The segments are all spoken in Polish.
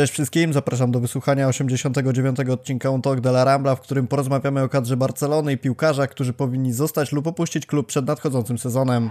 Cześć wszystkim, zapraszam do wysłuchania 89 odcinka On Talk de la Rambla, w którym porozmawiamy o kadrze Barcelony i piłkarzach, którzy powinni zostać lub opuścić klub przed nadchodzącym sezonem.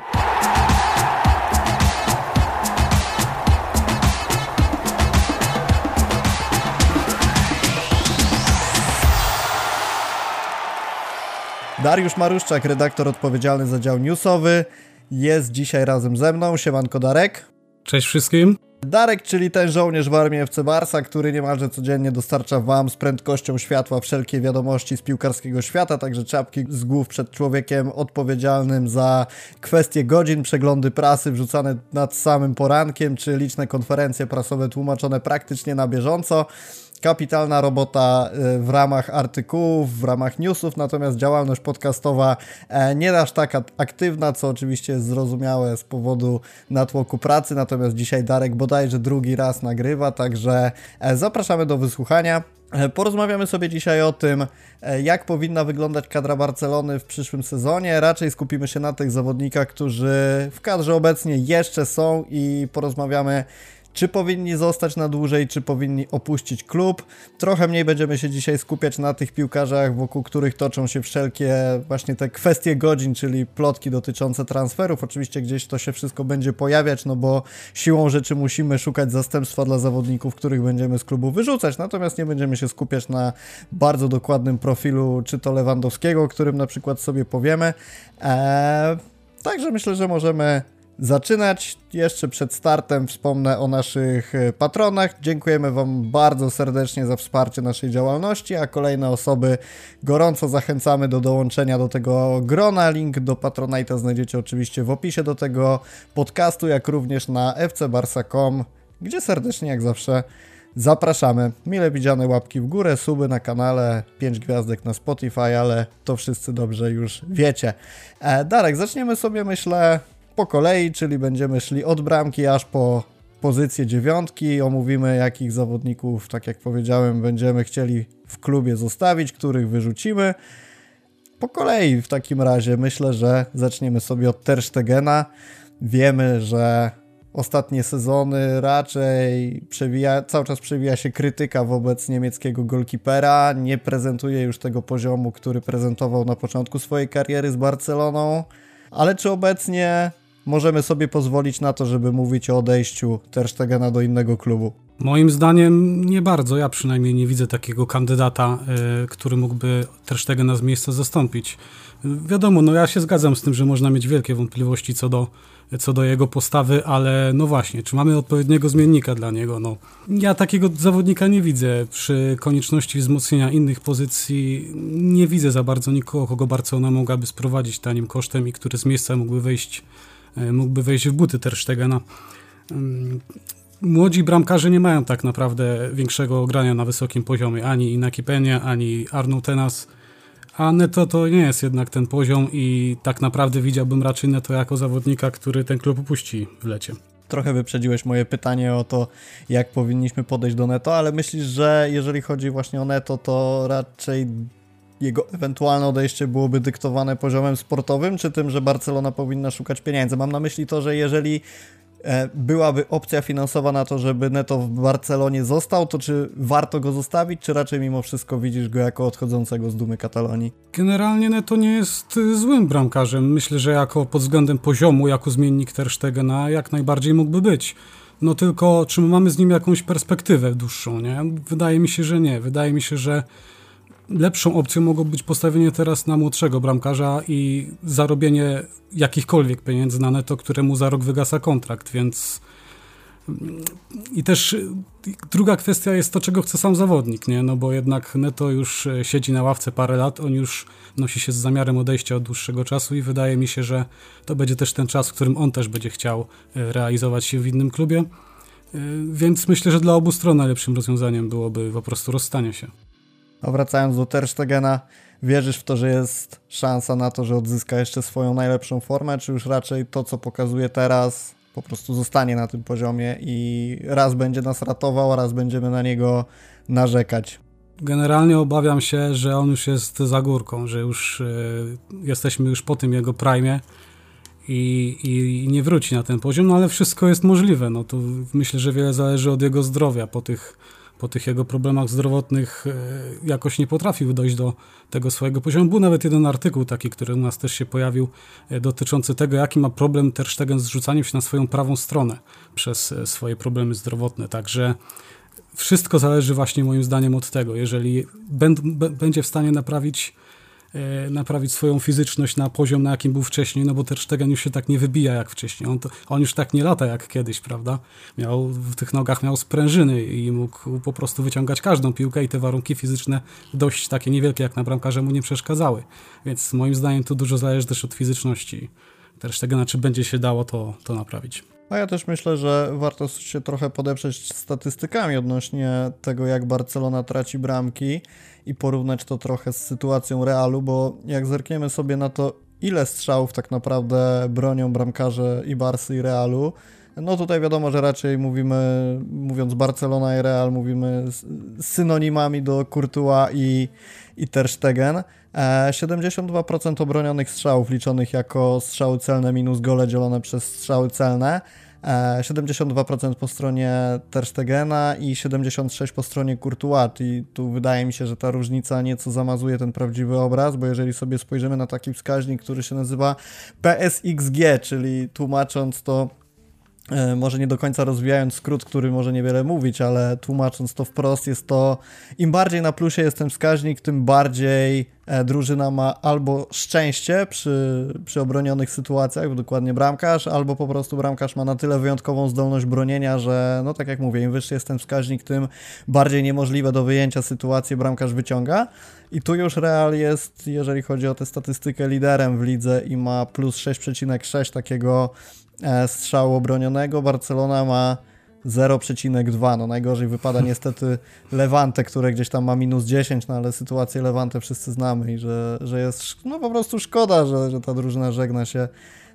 Dariusz Maruszczak, redaktor odpowiedzialny za dział newsowy, jest dzisiaj razem ze mną. Siemanko Darek. Cześć wszystkim. Darek, czyli ten żołnierz w armii FC Barsa, który niemalże codziennie dostarcza Wam z prędkością światła wszelkie wiadomości z piłkarskiego świata, także czapki z głów przed człowiekiem odpowiedzialnym za kwestie godzin, przeglądy prasy wrzucane nad samym porankiem, czy liczne konferencje prasowe tłumaczone praktycznie na bieżąco kapitalna robota e, w ramach artykułów, w ramach newsów, natomiast działalność podcastowa e, nie aż tak aktywna, co oczywiście jest zrozumiałe z powodu natłoku pracy, natomiast dzisiaj Darek bodajże drugi raz nagrywa, także e, zapraszamy do wysłuchania. Porozmawiamy sobie dzisiaj o tym, jak powinna wyglądać kadra Barcelony w przyszłym sezonie. Raczej skupimy się na tych zawodnikach, którzy w kadrze obecnie jeszcze są i porozmawiamy czy powinni zostać na dłużej, czy powinni opuścić klub. Trochę mniej będziemy się dzisiaj skupiać na tych piłkarzach, wokół których toczą się wszelkie właśnie te kwestie godzin, czyli plotki dotyczące transferów. Oczywiście gdzieś to się wszystko będzie pojawiać, no bo siłą rzeczy musimy szukać zastępstwa dla zawodników, których będziemy z klubu wyrzucać, natomiast nie będziemy się skupiać na bardzo dokładnym profilu, czy to Lewandowskiego, o którym na przykład sobie powiemy. Eee, także myślę, że możemy zaczynać. Jeszcze przed startem wspomnę o naszych e, patronach. Dziękujemy Wam bardzo serdecznie za wsparcie naszej działalności, a kolejne osoby gorąco zachęcamy do dołączenia do tego grona. Link do Patronite'a znajdziecie oczywiście w opisie do tego podcastu, jak również na fcbarsa.com, gdzie serdecznie jak zawsze zapraszamy. Mile widziane łapki w górę, suby na kanale, 5 gwiazdek na Spotify, ale to wszyscy dobrze już wiecie. E, Darek, zaczniemy sobie myślę po kolei, czyli będziemy szli od bramki aż po pozycję dziewiątki. Omówimy, jakich zawodników, tak jak powiedziałem, będziemy chcieli w klubie zostawić, których wyrzucimy. Po kolei w takim razie myślę, że zaczniemy sobie od Ter Stegena. Wiemy, że ostatnie sezony raczej przewija, cały czas przewija się krytyka wobec niemieckiego golkipera. Nie prezentuje już tego poziomu, który prezentował na początku swojej kariery z Barceloną. Ale czy obecnie możemy sobie pozwolić na to, żeby mówić o odejściu Ter Stegena do innego klubu? Moim zdaniem nie bardzo. Ja przynajmniej nie widzę takiego kandydata, y, który mógłby Ter Stegena z miejsca zastąpić. Wiadomo, no ja się zgadzam z tym, że można mieć wielkie wątpliwości co do, co do jego postawy, ale no właśnie, czy mamy odpowiedniego zmiennika dla niego? No, ja takiego zawodnika nie widzę. Przy konieczności wzmocnienia innych pozycji nie widzę za bardzo nikogo, kogo Barcelona mogłaby sprowadzić tanim kosztem i który z miejsca mógłby wejść E, mógłby wejść w buty Ter Stegena. Młodzi bramkarze nie mają tak naprawdę większego grania na wysokim poziomie, ani Inaki Penia, ani Arnaud Tenas, a Neto to nie jest jednak ten poziom i tak naprawdę widziałbym raczej Neto jako zawodnika, który ten klub opuści w lecie. Trochę wyprzedziłeś moje pytanie o to, jak powinniśmy podejść do Neto, ale myślisz, że jeżeli chodzi właśnie o Neto, to raczej jego ewentualne odejście byłoby dyktowane poziomem sportowym, czy tym, że Barcelona powinna szukać pieniędzy? Mam na myśli to, że jeżeli e, byłaby opcja finansowa na to, żeby Neto w Barcelonie został, to czy warto go zostawić, czy raczej mimo wszystko widzisz go jako odchodzącego z dumy Katalonii? Generalnie Neto nie jest y, złym bramkarzem. Myślę, że jako pod względem poziomu, jako zmiennik Ter Stegena jak najbardziej mógłby być. No tylko, czy my mamy z nim jakąś perspektywę dłuższą, nie? Wydaje mi się, że nie. Wydaje mi się, że lepszą opcją mogło być postawienie teraz na młodszego bramkarza i zarobienie jakichkolwiek pieniędzy na neto, któremu za rok wygasa kontrakt, więc mm, i też druga kwestia jest to, czego chce sam zawodnik, nie? No bo jednak Neto już e, siedzi na ławce parę lat, on już nosi się z zamiarem odejścia od dłuższego czasu i wydaje mi się, że to będzie też ten czas, w którym on też będzie chciał e, realizować się w innym klubie. E, więc myślę, że dla obu stron najlepszym rozwiązaniem byłoby po prostu rozstanie się. A wracając do Ter Stegena, wierzysz w to, że jest szansa na to, że odzyska jeszcze swoją najlepszą formę, czy już raczej to, co pokazuje teraz, po prostu zostanie na tym poziomie i raz będzie nas ratował, raz będziemy na niego narzekać? Generalnie obawiam się, że on już jest za górką, że już y, jesteśmy już po tym jego prime i, i, nie wróci na ten poziom, no ale wszystko jest możliwe. No to myślę, że wiele zależy od jego zdrowia. Po tych, po tych jego problemach zdrowotnych e, jakoś nie potrafił dojść do tego swojego poziomu. Był nawet jeden artykuł taki, który u nas też się pojawił, e, dotyczący tego, jaki ma problem Ter Stegen z rzucaniem się na swoją prawą stronę przez e, swoje problemy zdrowotne. Także wszystko zależy właśnie moim zdaniem od tego. Jeżeli będzie w stanie naprawić naprawić swoją fizyczność na poziom, na jakim był wcześniej, no bo Ter Stegen już się tak nie wybija jak wcześniej. On, to, on już tak nie lata jak kiedyś, prawda? Miał, w tych nogach miał sprężyny i mógł po prostu wyciągać każdą piłkę i te warunki fizyczne dość takie niewielkie jak na bramkarze mu nie przeszkadzały. Więc moim zdaniem tu dużo zależy też od fizyczności Ter Stegena, czy będzie się dało to, to naprawić. A ja też myślę, że warto się trochę podeprzeć statystykami odnośnie tego, jak Barcelona traci bramki i porównać to trochę z sytuacją Realu, bo jak zerkniemy sobie na to, ile strzałów tak naprawdę bronią bramkarze i Barsy i Realu, no tutaj wiadomo, że raczej mówimy, mówiąc Barcelona i Real, mówimy synonimami do Courtois i, i Ter Stegen. 72% e, obronionych strzałów liczonych jako strzały celne minus gole dzielone przez strzały celne. 72% e, po stronie Terstegena i 76% po stronie Courtois. I tu wydaje mi się, że ta różnica nieco zamazuje ten prawdziwy obraz, bo jeżeli sobie spojrzymy na taki wskaźnik, który się nazywa PSXG, czyli tłumacząc to może nie do końca rozwijając skrót, który może niewiele mówić, ale tłumacząc to wprost, jest to im bardziej na plusie jest ten wskaźnik, tym bardziej e, drużyna ma albo szczęście przy, przy obronionych sytuacjach, dokładnie bramkarz, albo po prostu bramkarz ma na tyle wyjątkową zdolność bronienia, że no tak jak mówię, im wyższy jest ten wskaźnik, tym bardziej niemożliwe do wyjęcia sytuację bramkarz wyciąga. I tu już Real jest, jeżeli chodzi o tę statystykę, liderem w lidze i ma plus 6,6 takiego E, strzału obronionego. Barcelona ma 0,2. No najgorzej wypada niestety Levante, które gdzieś tam ma minus 10, no ale sytuację Levante wszyscy znamy i że, że jest no po prostu szkoda, że, że ta drużyna żegna się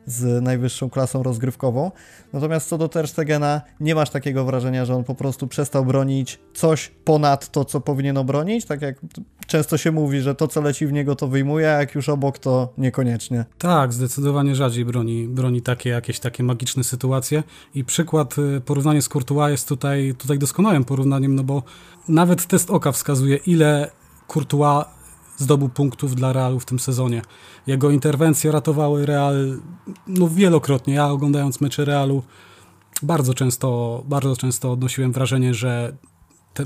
z najwyższą klasą rozgrywkową. Natomiast co do Ter Stegena, nie masz takiego wrażenia, że on po prostu przestał bronić coś ponad to, co powinien obronić, tak jak często się mówi, że to, co leci w niego, to wyjmuje, a jak już obok, to niekoniecznie. Tak, zdecydowanie rzadziej broni, broni takie jakieś takie magiczne sytuacje i przykład, y, porównanie z Courtois jest tutaj, tutaj doskonałym porównaniem, no bo nawet test oka wskazuje, ile Courtois zdobył punktów dla Realu w tym sezonie. Jego interwencje ratowały Real no, wielokrotnie. Ja oglądając mecze Realu bardzo często, bardzo często odnosiłem wrażenie, że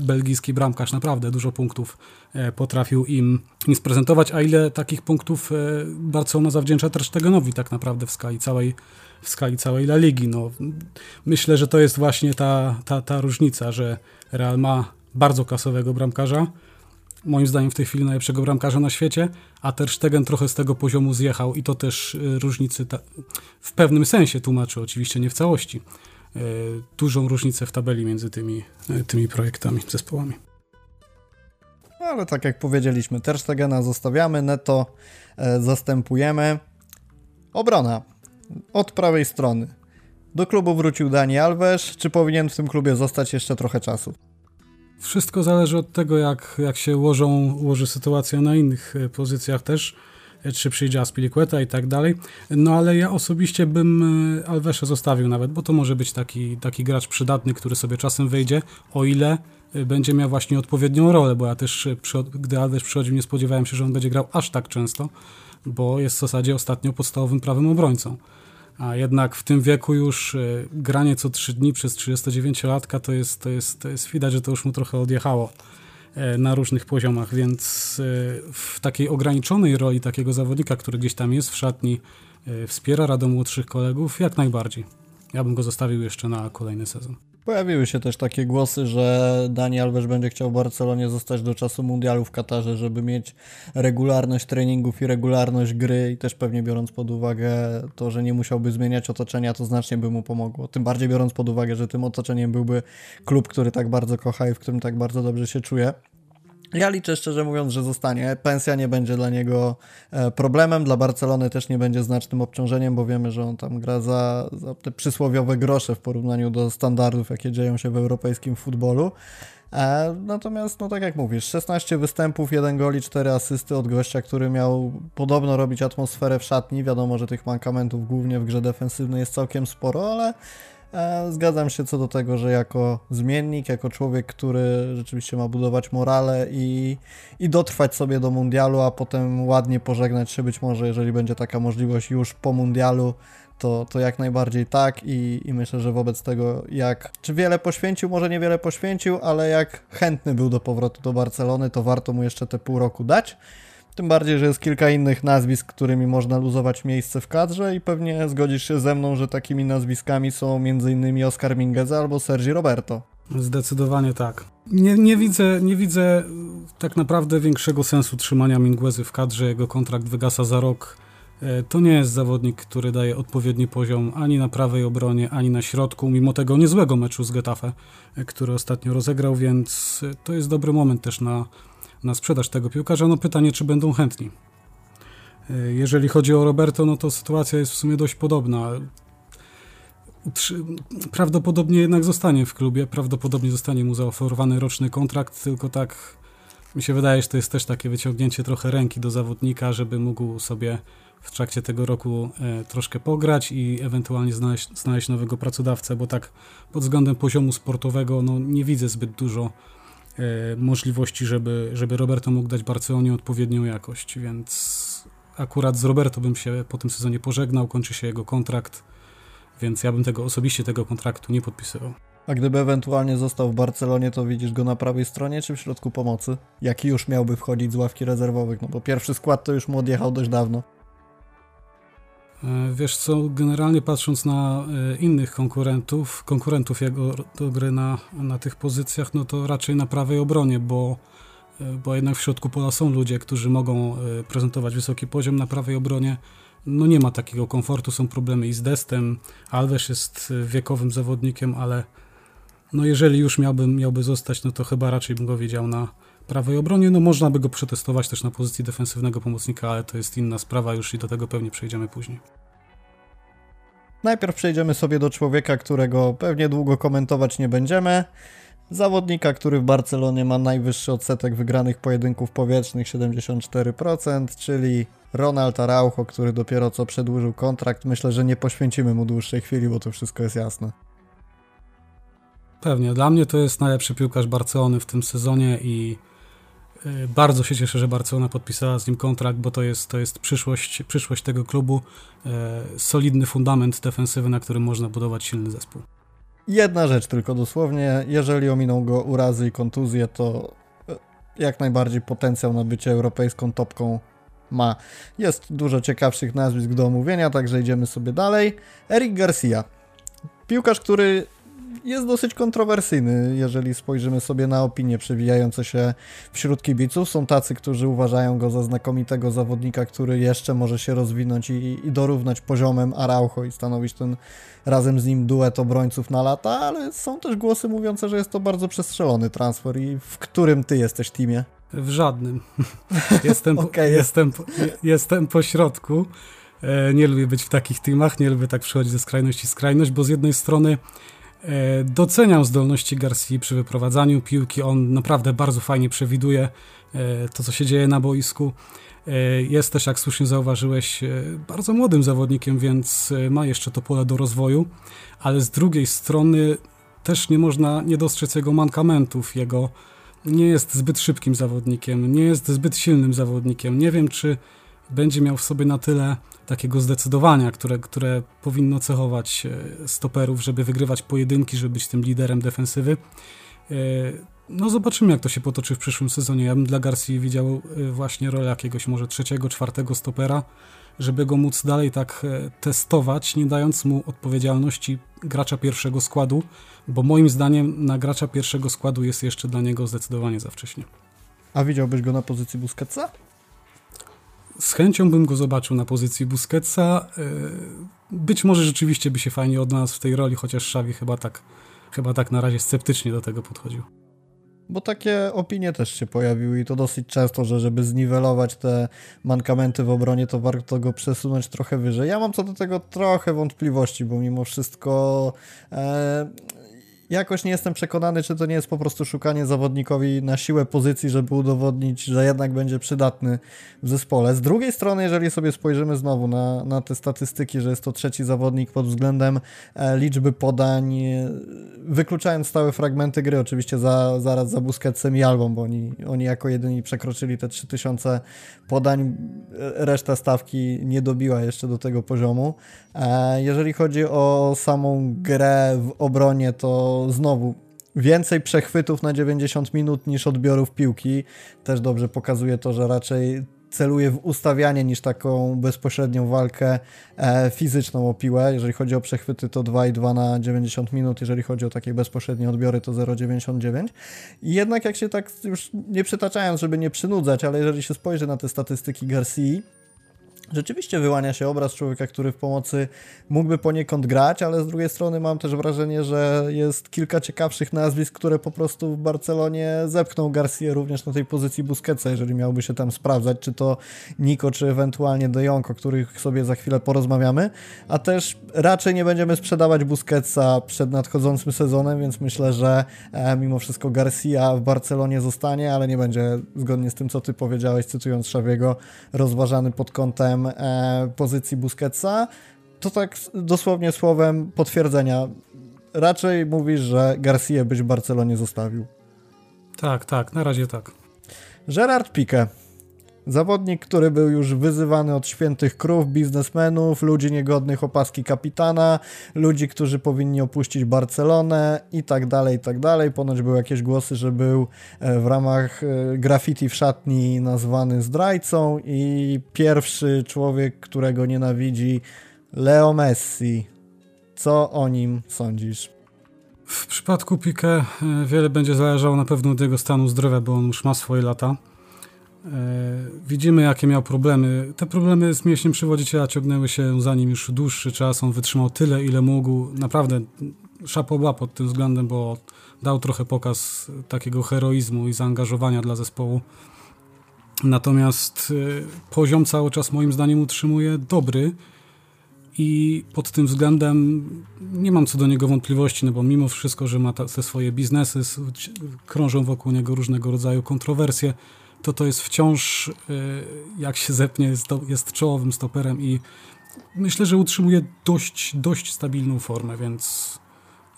belgijski bramkarz naprawdę dużo punktów e, potrafił im, im sprezentować, a ile takich punktów e, Barcelona zawdzięcza też Tegenowi tak naprawdę w skali całej, w skali całej La Ligi. No, myślę, że to jest właśnie ta, ta, ta różnica, że Real ma bardzo klasowego bramkarza, moim zdaniem w tej chwili najlepszego bramkarza na świecie, a Ter Stegen trochę z tego poziomu zjechał i to też y, różnicy w pewnym sensie tłumaczy, oczywiście nie w całości, y, dużą różnicę w tabeli między tymi, y, tymi projektami, zespołami. No, ale tak jak powiedzieliśmy, Ter Stegena zostawiamy, Neto e, zastępujemy. Obrona od prawej strony. Do klubu wrócił Dani Alves. Czy powinien w tym klubie zostać jeszcze trochę czasu? Wszystko zależy od tego, jak, jak się ułożą, ułoży sytuacja na innych e, pozycjach też, e, czy przyjdzie Aspilicueta i tak dalej. No ale ja osobiście bym e, Alvesa zostawił nawet, bo to może być taki, taki gracz przydatny, który sobie czasem wyjdzie, o ile będzie miał właśnie odpowiednią rolę, bo ja też, gdy Alves przychodził, nie spodziewałem się, że on będzie grał aż tak często, bo jest w zasadzie ostatnio podstawowym prawym obrońcą. A jednak w tym wieku już e, granie co 3 dni przez 39-latka to jest, to, jest, to jest widać, że to już mu trochę odjechało e, na różnych poziomach, więc e, w takiej ograniczonej roli takiego zawodnika, który gdzieś tam jest w szatni, wspiera radę młodszych kolegów, jak najbardziej. Ja bym go zostawił jeszcze na kolejny sezon. Pojawiły się też takie głosy, że Dani Alves będzie chciał w Barcelonie zostać do czasu mundialu w Katarze, żeby mieć regularność treningów i regularność gry i też pewnie biorąc pod uwagę to, że nie musiałby zmieniać otoczenia, to znacznie by mu pomogło. Tym bardziej biorąc pod uwagę, że tym otoczeniem byłby klub, który tak bardzo kocha i w którym tak bardzo dobrze się czuje. Ja liczę szczerze mówiąc, że zostanie. Pensja nie będzie dla niego e, problemem, dla Barcelony też nie będzie znacznym obciążeniem, bo wiemy, że on tam gra za, za te przysłowiowe grosze w porównaniu do standardów, jakie dzieją się w europejskim futbolu. E, natomiast, no tak jak mówisz, 16 występów, 1 gol i 4 asysty od gościa, który miał podobno robić atmosferę w szatni. Wiadomo, że tych mankamentów głównie w grze defensywnej jest całkiem sporo, ale zgadzam się co do tego, że jako zmiennik, jako człowiek, który rzeczywiście ma budować morale i, i dotrwać sobie do mundialu, a potem ładnie pożegnać się być może, jeżeli będzie taka możliwość już po mundialu, to, to jak najbardziej tak i, i myślę, że wobec tego jak, czy wiele poświęcił, może niewiele poświęcił, ale jak chętny był do powrotu do Barcelony, to warto mu jeszcze te pół roku dać. Tym bardziej, że jest kilka innych nazwisk, którymi można luzować miejsce w kadrze i pewnie zgodzisz się ze mną, że takimi nazwiskami są m.in. Oscar Minguez albo Sergi Roberto. Zdecydowanie tak. Nie, nie, widzę, nie widzę tak naprawdę większego sensu trzymania Minguezy w kadrze. Jego kontrakt wygasa za rok. E, to nie jest zawodnik, który daje odpowiedni poziom ani na prawej obronie, ani na środku, mimo tego niezłego meczu z Getafe, e, który ostatnio rozegrał, więc e, to jest dobry moment też na na sprzedaż tego piłkarza. No pytanie, czy będą chętni. E, jeżeli chodzi o Roberto, no to sytuacja jest w sumie dość podobna. Prawdopodobnie jednak zostanie w klubie, prawdopodobnie zostanie mu zaoferowany roczny kontrakt, tylko tak mi się wydaje, że to jest też takie wyciągnięcie trochę ręki do zawodnika, żeby mógł sobie w trakcie tego roku e, troszkę pograć i ewentualnie znaleźć, znaleźć nowego pracodawcę, bo tak pod względem poziomu sportowego no, nie widzę zbyt dużo możliwości, żeby, żeby Roberto mógł dać Barcelonie odpowiednią jakość, więc akurat z Roberto bym się po tym sezonie pożegnał, kończy się jego kontrakt, więc ja bym tego osobiście tego kontraktu nie podpisywał. A gdyby ewentualnie został w Barcelonie, to widzisz go na prawej stronie czy w środku pomocy? Jaki już miałby wchodzić z ławki rezerwowych? No bo pierwszy skład to już mu odjechał dość dawno. E, wiesz co, generalnie patrząc na e, innych konkurentów, konkurentów jego do gry na, na tych pozycjach, no to raczej na prawej obronie, bo, e, bo jednak w środku pola są ludzie, którzy mogą prezentować wysoki poziom na prawej obronie. No nie ma takiego komfortu, są problemy i z Destem. Alves jest wiekowym zawodnikiem, ale no jeżeli już miałbym, miałby zostać, no to chyba raczej bym go wiedział na prawej obronie. No można by go przetestować też na pozycji defensywnego pomocnika, ale to jest inna sprawa już i do tego pewnie przejdziemy później. Najpierw przejdziemy sobie do człowieka, którego pewnie długo komentować nie będziemy. Zawodnika, który w Barcelonie ma najwyższy odsetek wygranych pojedynków powietrznych 74%, czyli Ronald Araujo, który dopiero co przedłużył kontrakt. Myślę, że nie poświęcimy mu dłuższej chwili, bo to wszystko jest jasne. Pewnie. Dla mnie to jest najlepszy piłkarz Barcelony w tym sezonie i bardzo się cieszę, że Barcelona podpisała z nim kontrakt, bo to jest, to jest przyszłość, przyszłość tego klubu. Y, solidny fundament defensywy, na którym można budować silny zespół. Jedna rzecz tylko dosłownie, jeżeli ominą go urazy i kontuzje, to y, jak najbardziej potencjał na bycie europejską topką ma. Jest dużo ciekawszych nazwisk do omówienia, także idziemy sobie dalej. Eric Garcia. Piłkarz, który jest dosyć kontrowersyjny, jeżeli spojrzymy sobie na opinie przewijające się wśród kibiców. Są tacy, którzy uważają go za znakomitego zawodnika, który jeszcze może się rozwinąć i, i dorównać poziomem Araujo i stanowić ten razem z nim duet obrońców na lata, ale są też głosy mówiące, że jest to bardzo przestrzelony transfer i w którym ty jesteś teamie? W żadnym. Jestem, okay, jestem, jestem po środku. E, nie lubię być w takich teamach, nie lubię tak przychodzić ze skrajności w skrajność, bo z jednej strony doceniam zdolności Garcia przy wyprowadzaniu piłki. On naprawdę bardzo fajnie przewiduje e, to, co się dzieje na boisku. E, jest też, jak słusznie zauważyłeś, bardzo młodym zawodnikiem, więc ma jeszcze to pole do rozwoju, ale z drugiej strony też nie można nie dostrzec jego mankamentów. Jego nie jest zbyt szybkim zawodnikiem, nie jest zbyt silnym zawodnikiem. Nie wiem, czy będzie miał w sobie na tyle takiego zdecydowania, które, które powinno cechować e, stoperów, żeby wygrywać pojedynki, żeby być tym liderem defensywy. E, no zobaczymy, jak to się potoczy w przyszłym sezonie. Ja bym dla Garcia widział e, właśnie rolę jakiegoś może trzeciego, czwartego stopera, żeby go móc dalej tak testować, nie dając mu odpowiedzialności gracza pierwszego składu, bo moim zdaniem na gracza pierwszego składu jest jeszcze dla niego zdecydowanie za wcześnie. A widziałbyś go na pozycji Busquetsa? Z chęcią bym go zobaczył na pozycji Busquetsa. E, być może rzeczywiście by się fajnie odnalazł w tej roli, chociaż Xavi chyba tak, chyba tak na razie sceptycznie do tego podchodził. Bo takie opinie też się pojawiły i to dosyć często, że żeby zniwelować te mankamenty w obronie, to warto go przesunąć trochę wyżej. Ja mam co do tego trochę wątpliwości, bo mimo wszystko e, jakoś nie jestem przekonany, czy to nie jest po prostu szukanie zawodnikowi na siłę pozycji, żeby udowodnić, że jednak będzie przydatny w zespole. Z drugiej strony, jeżeli sobie spojrzymy znowu na, na te statystyki, że jest to trzeci zawodnik pod względem e, liczby podań, e, wykluczając stałe fragmenty gry, oczywiście za, zaraz za Busquetsem i Albą, bo oni, oni jako jedyni przekroczyli te 3000 podań, e, reszta stawki nie dobiła jeszcze do tego poziomu. Jeżeli chodzi o samą grę w obronie, to znowu więcej przechwytów na 90 minut niż odbiorów piłki. Też dobrze pokazuje to, że raczej celuje w ustawianie niż taką bezpośrednią walkę e, fizyczną o piłę. Jeżeli chodzi o przechwyty to 2,2 na 90 minut, jeżeli chodzi o takie bezpośrednie odbiory to 0,99. I jednak jak się tak już nie przytaczając, żeby nie przynudzać, ale jeżeli się spojrzy na te statystyki Garcia, Rzeczywiście wyłania się obraz człowieka, który w pomocy mógłby poniekąd grać, ale z drugiej strony mam też wrażenie, że jest kilka ciekawszych nazwisk, które po prostu w Barcelonie zepchną Garcia również na tej pozycji Busquetsa, jeżeli miałby się tam sprawdzać, czy to Nico, czy ewentualnie De Jong, o których sobie za chwilę porozmawiamy, a też raczej nie będziemy sprzedawać Busquetsa przed nadchodzącym sezonem, więc myślę, że e, mimo wszystko Garcia w Barcelonie zostanie, ale nie będzie zgodnie z tym, co ty powiedziałeś, cytując Szawiego, rozważany pod kątem e, pozycji Busquetsa, to tak dosłownie słowem potwierdzenia. Raczej mówisz, że Garcia byś w Barcelonie zostawił. Tak, tak, na razie tak. Gerard Piqué. Zawodnik, który był już wyzywany od świętych krów, biznesmenów, ludzi niegodnych opaski kapitana, ludzi, którzy powinni opuścić Barcelonę i tak dalej, i tak dalej. Ponoć były jakieś głosy, że był e, w ramach e, graffiti w szatni nazwany zdrajcą i pierwszy człowiek, którego nienawidzi, Leo Messi. Co o nim sądzisz? W przypadku Piqué e, wiele będzie zależało na pewno od jego stanu zdrowia, bo on już ma swoje lata. E, widzimy, jakie miał problemy. Te problemy z mięśniem przywodziciela ciągnęły się za nim już dłuższy czas. On wytrzymał tyle, ile mógł. Naprawdę szapoba pod tym względem, bo dał trochę pokaz takiego heroizmu i zaangażowania dla zespołu. Natomiast e, poziom cały czas moim zdaniem utrzymuje dobry i pod tym względem nie mam co do niego wątpliwości, no bo mimo wszystko, że ma te swoje biznesy, krążą wokół niego różnego rodzaju kontrowersje, to to jest wciąż, y, jak się zepnie, jest, czołowym stoperem i myślę, że utrzymuje dość, dość stabilną formę, więc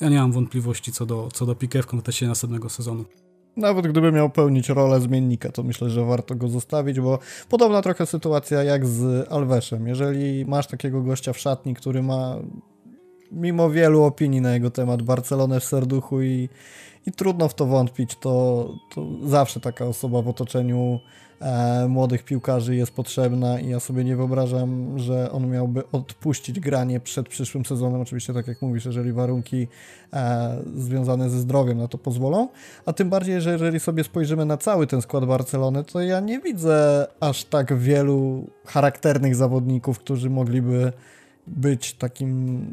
ja nie mam wątpliwości co do, co do Piqué w kontekście następnego sezonu. Nawet gdyby miał pełnić rolę zmiennika, to myślę, że warto go zostawić, bo podobna trochę sytuacja jak z Alveszem. Jeżeli masz takiego gościa w szatni, który ma mimo wielu opinii na jego temat Barcelonę w serduchu i, i trudno w to wątpić, to, to zawsze taka osoba w otoczeniu e, młodych piłkarzy jest potrzebna i ja sobie nie wyobrażam, że on miałby odpuścić granie przed przyszłym sezonem, oczywiście tak jak mówisz, jeżeli warunki e, związane ze zdrowiem na to pozwolą, a tym bardziej, że jeżeli sobie spojrzymy na cały ten skład Barcelony, to ja nie widzę aż tak wielu charakternych zawodników, którzy mogliby być takim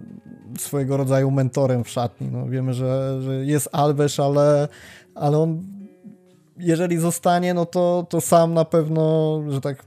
swojego rodzaju mentorem w szatni. No, wiemy, że, że jest Alves, ale, ale on jeżeli zostanie, no to, to sam na pewno, że tak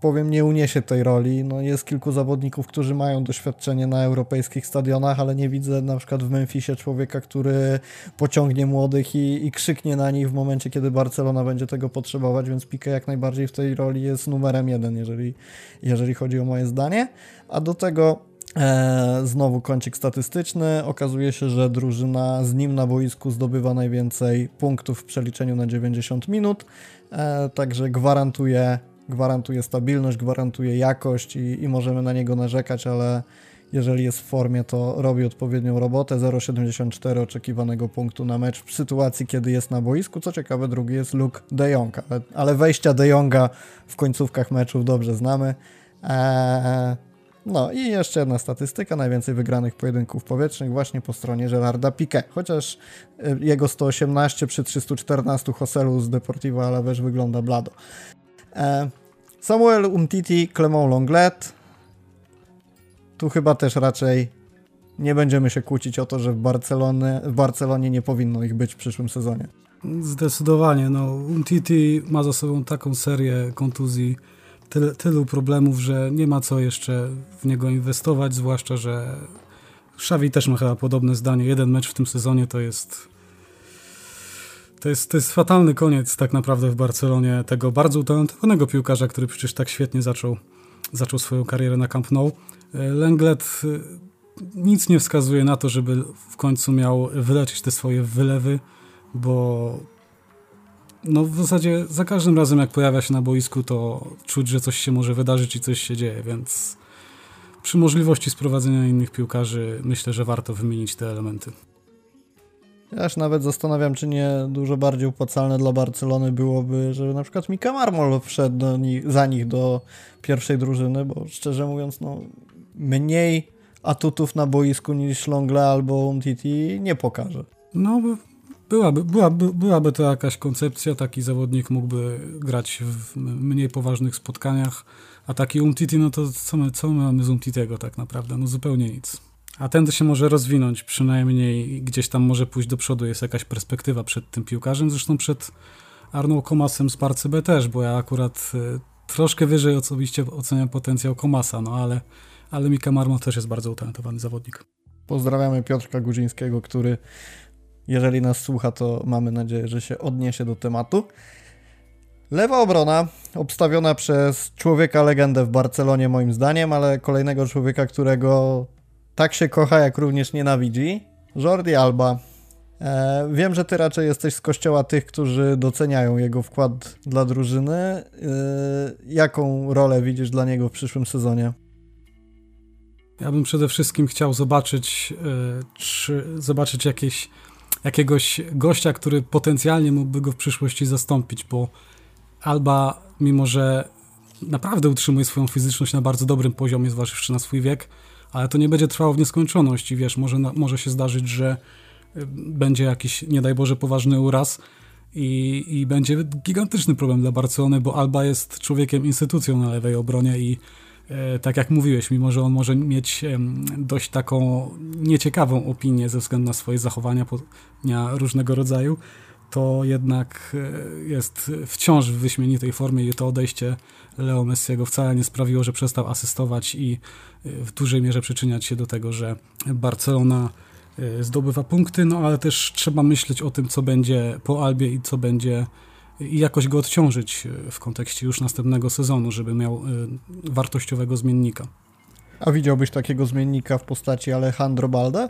powiem, nie uniesie tej roli. No, jest kilku zawodników, którzy mają doświadczenie na europejskich stadionach, ale nie widzę na przykład w Memphisie człowieka, który pociągnie młodych i, i krzyknie na nich w momencie, kiedy Barcelona będzie tego potrzebować, więc Pique jak najbardziej w tej roli jest numerem jeden, jeżeli, jeżeli chodzi o moje zdanie. A do tego E, znowu kącik statystyczny. Okazuje się, że drużyna z nim na boisku zdobywa najwięcej punktów w przeliczeniu na 90 minut. E, także gwarantuje, gwarantuje stabilność, gwarantuje jakość i, i możemy na niego narzekać, ale jeżeli jest w formie, to robi odpowiednią robotę. 0,74 oczekiwanego punktu na mecz w sytuacji, kiedy jest na boisku. Co ciekawe, drugi jest Luke De Jong, ale, ale wejścia De Jonga w końcówkach meczów dobrze znamy. Eee, no i jeszcze jedna statystyka, najwięcej wygranych pojedynków powietrznych właśnie po stronie Gerarda Piqué, chociaż y, jego 118 przy 314 Hoselu z Deportivo Alaves wygląda blado. E, Samuel Umtiti, Clement Longlet. Tu chyba też raczej nie będziemy się kłócić o to, że w, w Barcelonie nie powinno ich być w przyszłym sezonie. Zdecydowanie. No, Umtiti ma za sobą taką serię kontuzji, tyle, tylu problemów, że nie ma co jeszcze w niego inwestować, zwłaszcza, że Xavi też ma chyba podobne zdanie. Jeden mecz w tym sezonie to jest to jest, to jest fatalny koniec tak naprawdę w Barcelonie tego bardzo utalentowanego piłkarza, który przecież tak świetnie zaczął, zaczął swoją karierę na Camp Nou. Lenglet y, nic nie wskazuje na to, żeby w końcu miał wyleczyć te swoje wylewy, bo no w zasadzie za każdym razem jak pojawia się na boisku, to czuć, że coś się może wydarzyć i coś się dzieje, więc przy możliwości sprowadzenia innych piłkarzy myślę, że warto wymienić te elementy. Ja się nawet zastanawiam, czy nie dużo bardziej opłacalne dla Barcelony byłoby, żeby na przykład Mika Marmol wszedł nich, za nich do pierwszej drużyny, bo szczerze mówiąc, no mniej atutów na boisku niż Longle albo Umtiti nie pokaże. No, byłaby, byłaby, byłaby to jakaś koncepcja, taki zawodnik mógłby grać w mniej poważnych spotkaniach, a taki Umtiti, no to co my, co my mamy z Umtitiego tak naprawdę? No zupełnie nic. A ten się może rozwinąć, przynajmniej gdzieś tam może pójść do przodu, jest jakaś perspektywa przed tym piłkarzem, zresztą przed Arną Komasem z Parcy B też, bo ja akurat y, troszkę wyżej osobiście oceniam potencjał Komasa, no ale, ale Mika Marmo też jest bardzo utalentowany zawodnik. Pozdrawiamy Piotrka Gudzińskiego, który jeżeli nas słucha, to mamy nadzieję, że się odniesie do tematu. Lewa obrona, obstawiona przez człowieka legendę w Barcelonie moim zdaniem, ale kolejnego człowieka, którego tak się kocha, jak również nienawidzi. Jordi Alba. E, wiem, że ty raczej jesteś z kościoła tych, którzy doceniają jego wkład dla drużyny. E, jaką rolę widzisz dla niego w przyszłym sezonie? Ja bym przede wszystkim chciał zobaczyć, e, czy zobaczyć jakieś, jakiegoś gościa, który potencjalnie mógłby go w przyszłości zastąpić, bo Alba, mimo że naprawdę utrzymuje swoją fizyczność na bardzo dobrym poziomie, zważywszy na swój wiek, ale to nie będzie trwało w nieskończoność i wiesz, może, może się zdarzyć, że y, będzie jakiś, nie daj Boże, poważny uraz i, i będzie gigantyczny problem dla Barcelony, bo Alba jest człowiekiem, instytucją na lewej obronie i e, tak jak mówiłeś, mimo że on może mieć dość taką nieciekawą opinię ze względu na swoje zachowania różnego rodzaju, to jednak e, jest wciąż w wyśmienitej formie i to odejście Leo Messiego wcale nie sprawiło, że przestał asystować i w dużej mierze przyczyniać się do tego, że Barcelona e, zdobywa punkty, no ale też trzeba myśleć o tym, co będzie po Albie i co będzie i jakoś go odciążyć w kontekście już następnego sezonu, żeby miał wartościowego zmiennika. A widziałbyś takiego zmiennika w postaci Alejandro Balde?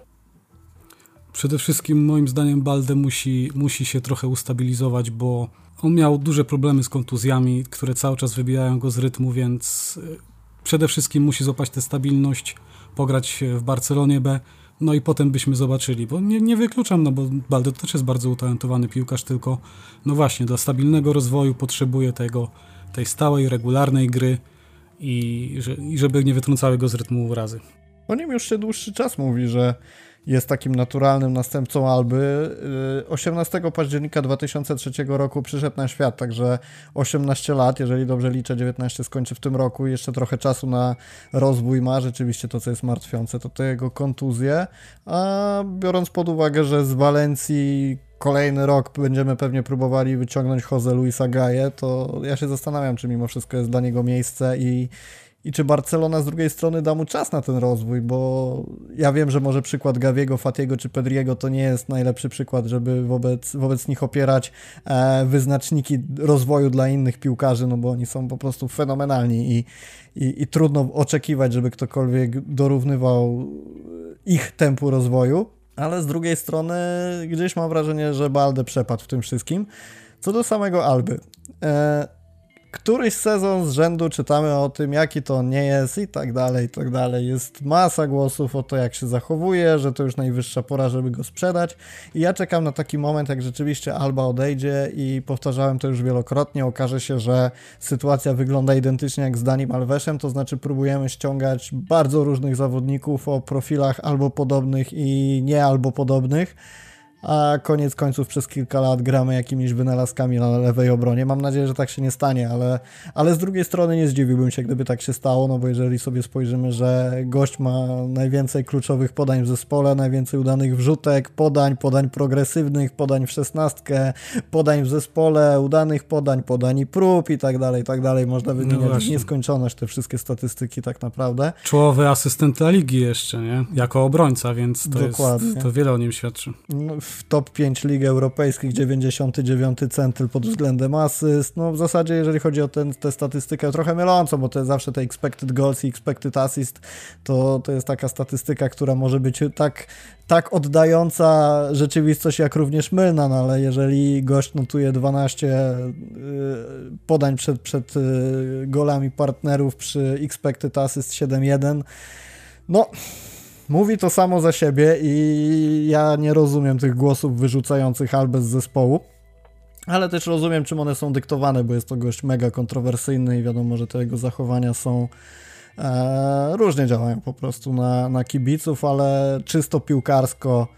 Przede wszystkim moim zdaniem Balde musi, musi się trochę ustabilizować, bo on miał duże problemy z kontuzjami, które cały czas wybijają go z rytmu, więc e, przede wszystkim musi złapać tę stabilność, pograć w Barcelonie B, no i potem byśmy zobaczyli, bo nie, nie wykluczam, no bo Balde też jest bardzo utalentowany piłkarz, tylko no właśnie, dla stabilnego rozwoju potrzebuje tego, tej stałej, regularnej gry i, i żeby nie wytrącały go z rytmu urazy. O nim już się dłuższy czas mówi, że jest takim naturalnym następcą Alby. 18 y, października 2003 roku przyszedł na świat, także 18 lat, jeżeli dobrze liczę, 19 skończy w tym roku, jeszcze trochę czasu na rozwój ma, rzeczywiście to, co jest martwiące, to te jego kontuzje, a biorąc pod uwagę, że z Walencji kolejny rok będziemy pewnie próbowali wyciągnąć Jose Luisa Gaje, to ja się zastanawiam, czy mimo wszystko jest dla niego miejsce i, i czy Barcelona z drugiej strony da mu czas na ten rozwój, bo ja wiem, że może przykład Gaviego, Fatiego czy Pedriego to nie jest najlepszy przykład, żeby wobec, wobec nich opierać e, wyznaczniki rozwoju dla innych piłkarzy, no bo oni są po prostu fenomenalni i, i, i trudno oczekiwać, żeby ktokolwiek dorównywał ich tempu rozwoju, ale z drugiej strony gdzieś mam wrażenie, że Balde przepadł w tym wszystkim. Co do samego Alby. E, któryś sezon z rzędu czytamy o tym, jaki to nie jest i tak dalej, i tak dalej. Jest masa głosów o to, jak się zachowuje, że to już najwyższa pora, żeby go sprzedać. I ja czekam na taki moment, jak rzeczywiście Alba odejdzie i powtarzałem to już wielokrotnie, okaże się, że sytuacja wygląda identycznie jak z Danim Alvesem, to znaczy próbujemy ściągać bardzo różnych zawodników o profilach albo podobnych i nie albo podobnych a koniec końców przez kilka lat gramy jakimiś wynalazkami na lewej obronie. Mam nadzieję, że tak się nie stanie, ale, ale z drugiej strony nie zdziwiłbym się, gdyby tak się stało, no bo jeżeli sobie spojrzymy, że gość ma najwięcej kluczowych podań w zespole, najwięcej udanych wrzutek, podań, podań progresywnych, podań w szesnastkę, podań w zespole, udanych podań, podań i prób i tak dalej, i tak dalej. Można wymieniać no nieskończoność te wszystkie statystyki tak naprawdę. Czołowy asystent La Ligi jeszcze, nie? Jako obrońca, więc to, Dokładnie. jest, to wiele o nim świadczy. No, w top 5 lig europejskich 99 centyl pod względem asyst. No w zasadzie jeżeli chodzi o tę statystykę, trochę mylącą, bo to zawsze te expected goals i expected assist, to, to jest taka statystyka, która może być tak, tak oddająca rzeczywistość, jak również mylna, no ale jeżeli gość notuje 12 y, podań przed, przed y, golami partnerów przy expected assist 7-1, no mówi to samo za siebie i ja nie rozumiem tych głosów wyrzucających Albę z zespołu. Ale też rozumiem, czym one są dyktowane, bo jest to gość mega kontrowersyjny i wiadomo, że te jego zachowania są e, różnie działają po prostu na, na kibiców, ale czysto piłkarsko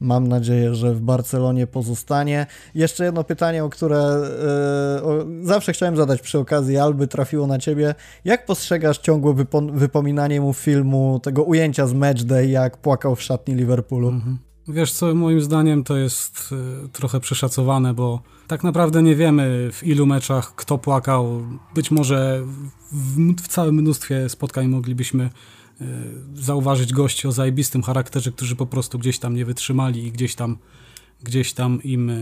Mam nadzieję, że w Barcelonie pozostanie. Jeszcze jedno pytanie, o które e, o, zawsze chciałem zadać przy okazji Alby, trafiło na ciebie. Jak postrzegasz ciągłe wypo, wypominanie mu filmu, tego ujęcia z Matchday, jak płakał w szatni Liverpoolu? Mhm. Wiesz co, moim zdaniem to jest y, trochę przeszacowane, bo tak naprawdę nie wiemy w ilu meczach kto płakał. Być może w, w całym mnóstwie spotkań moglibyśmy E, zauważyć gości o zajebistym charakterze, którzy po prostu gdzieś tam nie wytrzymali i gdzieś tam gdzieś tam im, e,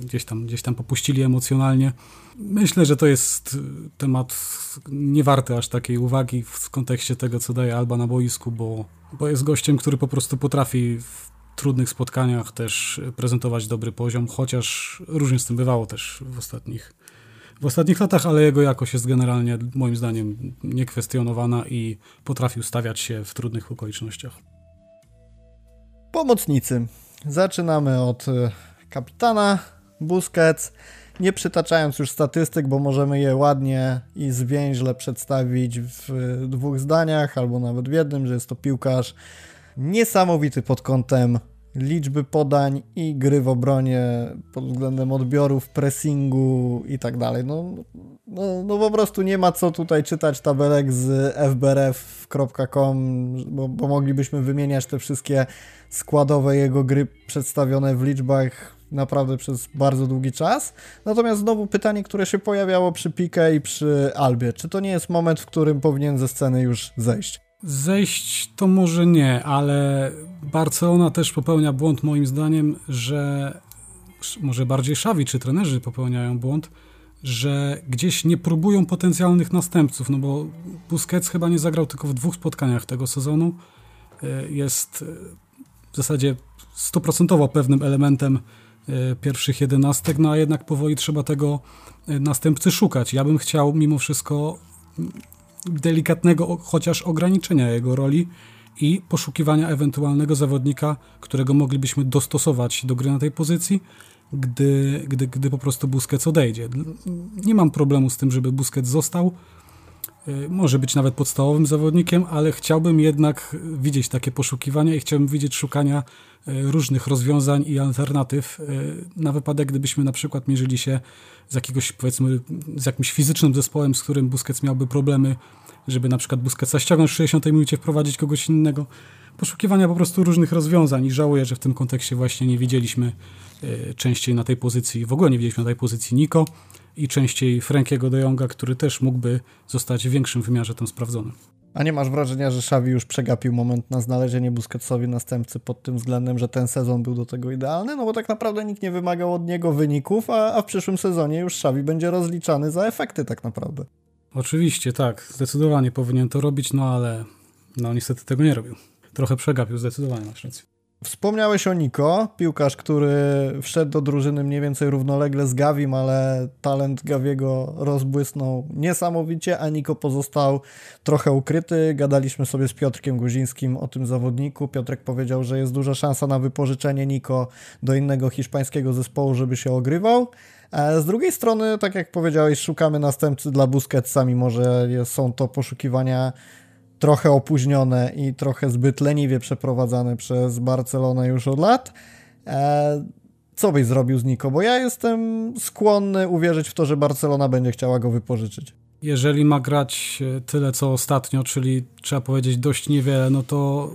gdzieś tam, gdzieś tam popuścili emocjonalnie. Myślę, że to jest temat niewarty aż takiej uwagi w kontekście tego, co daje Alba na boisku, bo, bo jest gościem, który po prostu potrafi w trudnych spotkaniach też prezentować dobry poziom, chociaż różnie z tym bywało też w ostatnich w ostatnich latach, ale jego jakość jest generalnie moim zdaniem niekwestionowana i potrafił stawiać się w trudnych okolicznościach. Pomocnicy. Zaczynamy od e, kapitana Busquets. Nie przytaczając już statystyk, bo możemy je ładnie i zwięźle przedstawić w dwóch zdaniach, albo nawet w jednym, że jest to piłkarz niesamowity pod kątem liczby podań i gry w obronie pod względem odbiorów, pressingu i tak dalej. No, no, no po prostu nie ma co tutaj czytać tabelek z fbrf.com, bo, bo moglibyśmy wymieniać te wszystkie składowe jego gry przedstawione w liczbach naprawdę przez bardzo długi czas. Natomiast znowu pytanie, które się pojawiało przy Pique i przy Albie. Czy to nie jest moment, w którym powinien ze sceny już zejść? Zejść to może nie, ale Barcelona też popełnia błąd moim zdaniem, że może bardziej Xavi czy trenerzy popełniają błąd, że gdzieś nie próbują potencjalnych następców, no bo Busquets chyba nie zagrał tylko w dwóch spotkaniach tego sezonu. E, jest e, w zasadzie stuprocentowo pewnym elementem e, pierwszych jedenastek, no a jednak powoli trzeba tego następcy szukać. Ja bym chciał mimo wszystko delikatnego chociaż ograniczenia jego roli i poszukiwania ewentualnego zawodnika, którego moglibyśmy dostosować do gry na tej pozycji, gdy, gdy, gdy po prostu Busquets odejdzie. Nie mam problemu z tym, żeby Busquets został. Y, może być nawet podstawowym zawodnikiem, ale chciałbym jednak widzieć takie poszukiwania i chciałbym widzieć szukania y, różnych rozwiązań i alternatyw y, na wypadek, gdybyśmy na przykład mierzyli się z jakiegoś, powiedzmy, z jakimś fizycznym zespołem, z którym Busquets miałby problemy, żeby na przykład Busquetsa ściągnąć w 60 minucie, wprowadzić kogoś innego. Poszukiwania po prostu różnych rozwiązań i żałuję, że w tym kontekście właśnie nie widzieliśmy częściej na tej pozycji, w ogóle nie widzieliśmy na tej pozycji Niko i częściej Frankiego de Jonga, który też mógłby zostać w większym wymiarze tam sprawdzony. A nie masz wrażenia, że Xavi już przegapił moment na znalezienie Busquetsowi następcy pod tym względem, że ten sezon był do tego idealny? No bo tak naprawdę nikt nie wymagał od niego wyników, a, a w przyszłym sezonie już Xavi będzie rozliczany za efekty tak naprawdę. Oczywiście, tak. Zdecydowanie powinien to robić, no ale no niestety tego nie robił. Trochę przegapił, zdecydowanie masz rację. Wspomniałeś o Niko, piłkarz, który wszedł do drużyny mniej więcej równolegle z Gawim, ale talent Gawiego rozbłysnął niesamowicie, a Niko pozostał trochę ukryty. Gadaliśmy sobie z Piotrkiem Guzińskim o tym zawodniku. Piotrek powiedział, że jest duża szansa na wypożyczenie Niko do innego hiszpańskiego zespołu, żeby się ogrywał. Z drugiej strony, tak jak powiedziałeś, szukamy następcy dla Busquetsa, mimo że są to poszukiwania trochę opóźnione i trochę zbyt leniwie przeprowadzane przez Barcelonę już od lat. E, co byś zrobił z Niko? Bo ja jestem skłonny uwierzyć w to, że Barcelona będzie chciała go wypożyczyć. Jeżeli ma grać e, tyle co ostatnio, czyli trzeba powiedzieć dość niewiele, no to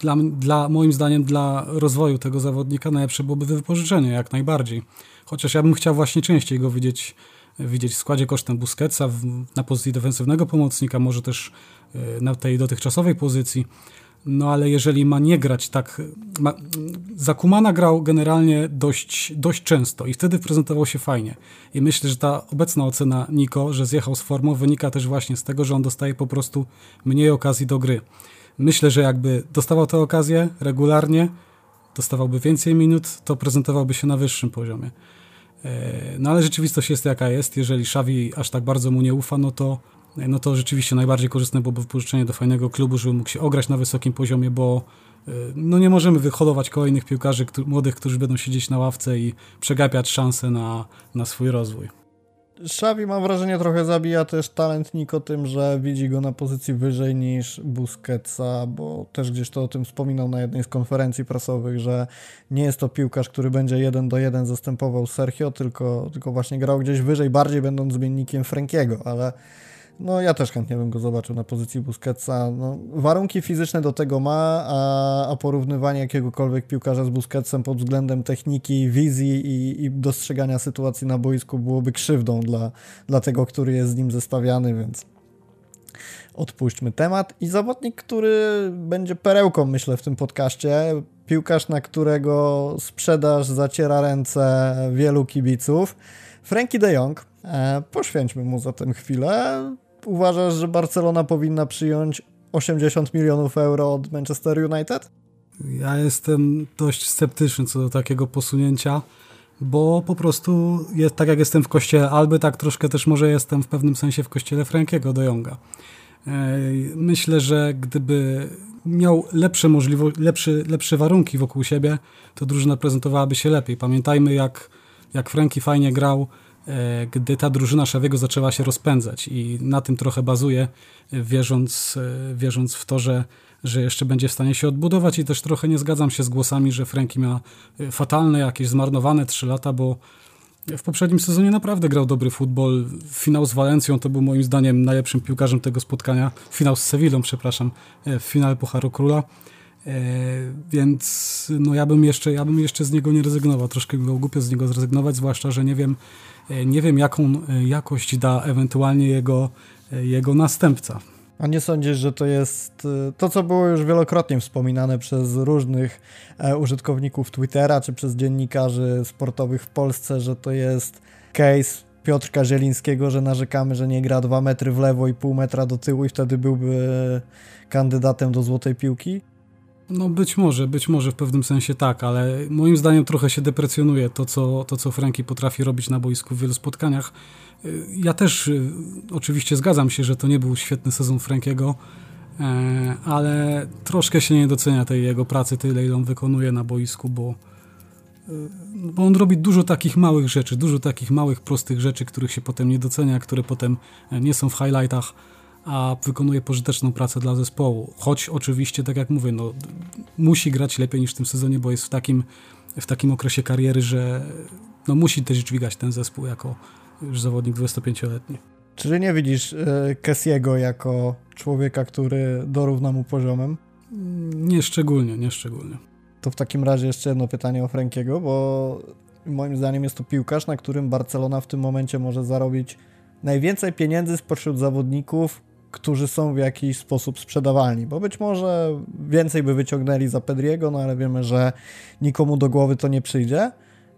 dla, dla moim zdaniem dla rozwoju tego zawodnika najlepsze byłoby wypożyczenie jak najbardziej. Chociaż ja bym chciał właśnie częściej go widzieć, widzieć w składzie kosztem Busquetsa na pozycji defensywnego pomocnika, może też e, na tej dotychczasowej pozycji. No ale jeżeli ma nie grać tak. Ma, Zakumana grał generalnie dość, dość często i wtedy prezentował się fajnie. I myślę, że ta obecna ocena Niko, że zjechał z formą, wynika też właśnie z tego, że on dostaje po prostu mniej okazji do gry. Myślę, że jakby dostawał tę okazję regularnie, dostawałby więcej minut, to prezentowałby się na wyższym poziomie. E, no ale rzeczywistość jest jaka jest. Jeżeli Xavi aż tak bardzo mu nie ufa, no to no to rzeczywiście najbardziej korzystne byłoby wypożyczenie do fajnego klubu, żeby mógł się ograć na wysokim poziomie, bo y, no nie możemy wyhodować kolejnych piłkarzy młodych, którzy będą siedzieć na ławce i przegapiać szanse na, na swój rozwój. Xavi mam wrażenie trochę zabija też talent Niko tym, że widzi go na pozycji wyżej niż Busquetsa, bo też gdzieś to o tym wspominał na jednej z konferencji prasowych, że nie jest to piłkarz, który będzie jeden do jeden zastępował Sergio, tylko, tylko właśnie grał gdzieś wyżej, bardziej będąc zmiennikiem Frankiego, ale no ja też chętnie bym go zobaczył na pozycji Busquetsa. No, warunki fizyczne do tego ma, a, a porównywanie jakiegokolwiek piłkarza z Busquetsem pod względem techniki, wizji i, i, dostrzegania sytuacji na boisku byłoby krzywdą dla, dla tego, który jest z nim zestawiany, więc odpuśćmy temat. I zawodnik, który będzie perełką, myślę, w tym podcaście, piłkarz, na którego sprzedaż zaciera ręce wielu kibiców, Frankie de Jong. E, poświęćmy mu zatem chwilę uważasz, że Barcelona powinna przyjąć 80 milionów euro od Manchester United? Ja jestem dość sceptyczny co do takiego posunięcia, bo po prostu jest, tak jak jestem w kościele Alby, tak troszkę też może jestem w pewnym sensie w kościele Frankiego do Jonga. Myślę, że gdyby miał lepsze możliwości, lepsze, lepsze warunki wokół siebie, to drużyna prezentowałaby się lepiej. Pamiętajmy, jak, jak Franki fajnie grał gdy ta drużyna Szawiego zaczęła się rozpędzać i na tym trochę bazuje, wierząc, e, wierząc w to, że, że jeszcze będzie w stanie się odbudować i też trochę nie zgadzam się z głosami, że Franki ma e, fatalne, jakieś zmarnowane trzy lata, bo w poprzednim sezonie naprawdę grał dobry futbol. Finał z Walencją to był moim zdaniem najlepszym piłkarzem tego spotkania. Finał z Sewillą, przepraszam, w finale Pucharu Króla. Więc no ja bym jeszcze, ja bym jeszcze z niego nie rezygnował. Troszkę było głupio z niego zrezygnować, zwłaszcza, że nie wiem, E, nie wiem, jaką e, jakość da ewentualnie jego, e, jego następca. A nie sądzisz, że to jest to, co było już wielokrotnie wspominane przez różnych użytkowników Twittera czy przez dziennikarzy sportowych w Polsce, że to jest case Piotrka Zielińskiego, że narzekamy, że nie gra dwa metry w lewo i pół metra do tyłu i wtedy byłby kandydatem do złotej piłki? No być może, być może w pewnym sensie tak, ale moim zdaniem trochę się deprecjonuje to, co, to, co Franki potrafi robić na boisku w wielu spotkaniach. Y, ja też y, oczywiście zgadzam się, że to nie był świetny sezon Frankiego, e, ale troszkę się nie docenia tej jego pracy, tyle ile on wykonuje na boisku, bo, y, bo on robi dużo takich małych rzeczy, dużo takich małych, prostych rzeczy, których się potem nie docenia, które potem e, nie są w highlightach a wykonuje pożyteczną pracę dla zespołu. Choć oczywiście, tak jak mówię, no, musi grać lepiej niż w tym sezonie, bo jest w takim, w takim okresie kariery, że no, musi też dźwigać ten zespół jako już zawodnik 25-letni. Czy nie widzisz y, Kessiego jako człowieka, który dorówna mu poziomem? Nie szczególnie, nie szczególnie. To w takim razie jeszcze jedno pytanie o Frankiego, bo moim zdaniem jest to piłkarz, na którym Barcelona w tym momencie może zarobić najwięcej pieniędzy spośród zawodników, którzy są w jakiś sposób sprzedawalni, bo być może więcej by wyciągnęli za Pedriego, no ale wiemy, że nikomu do głowy to nie przyjdzie.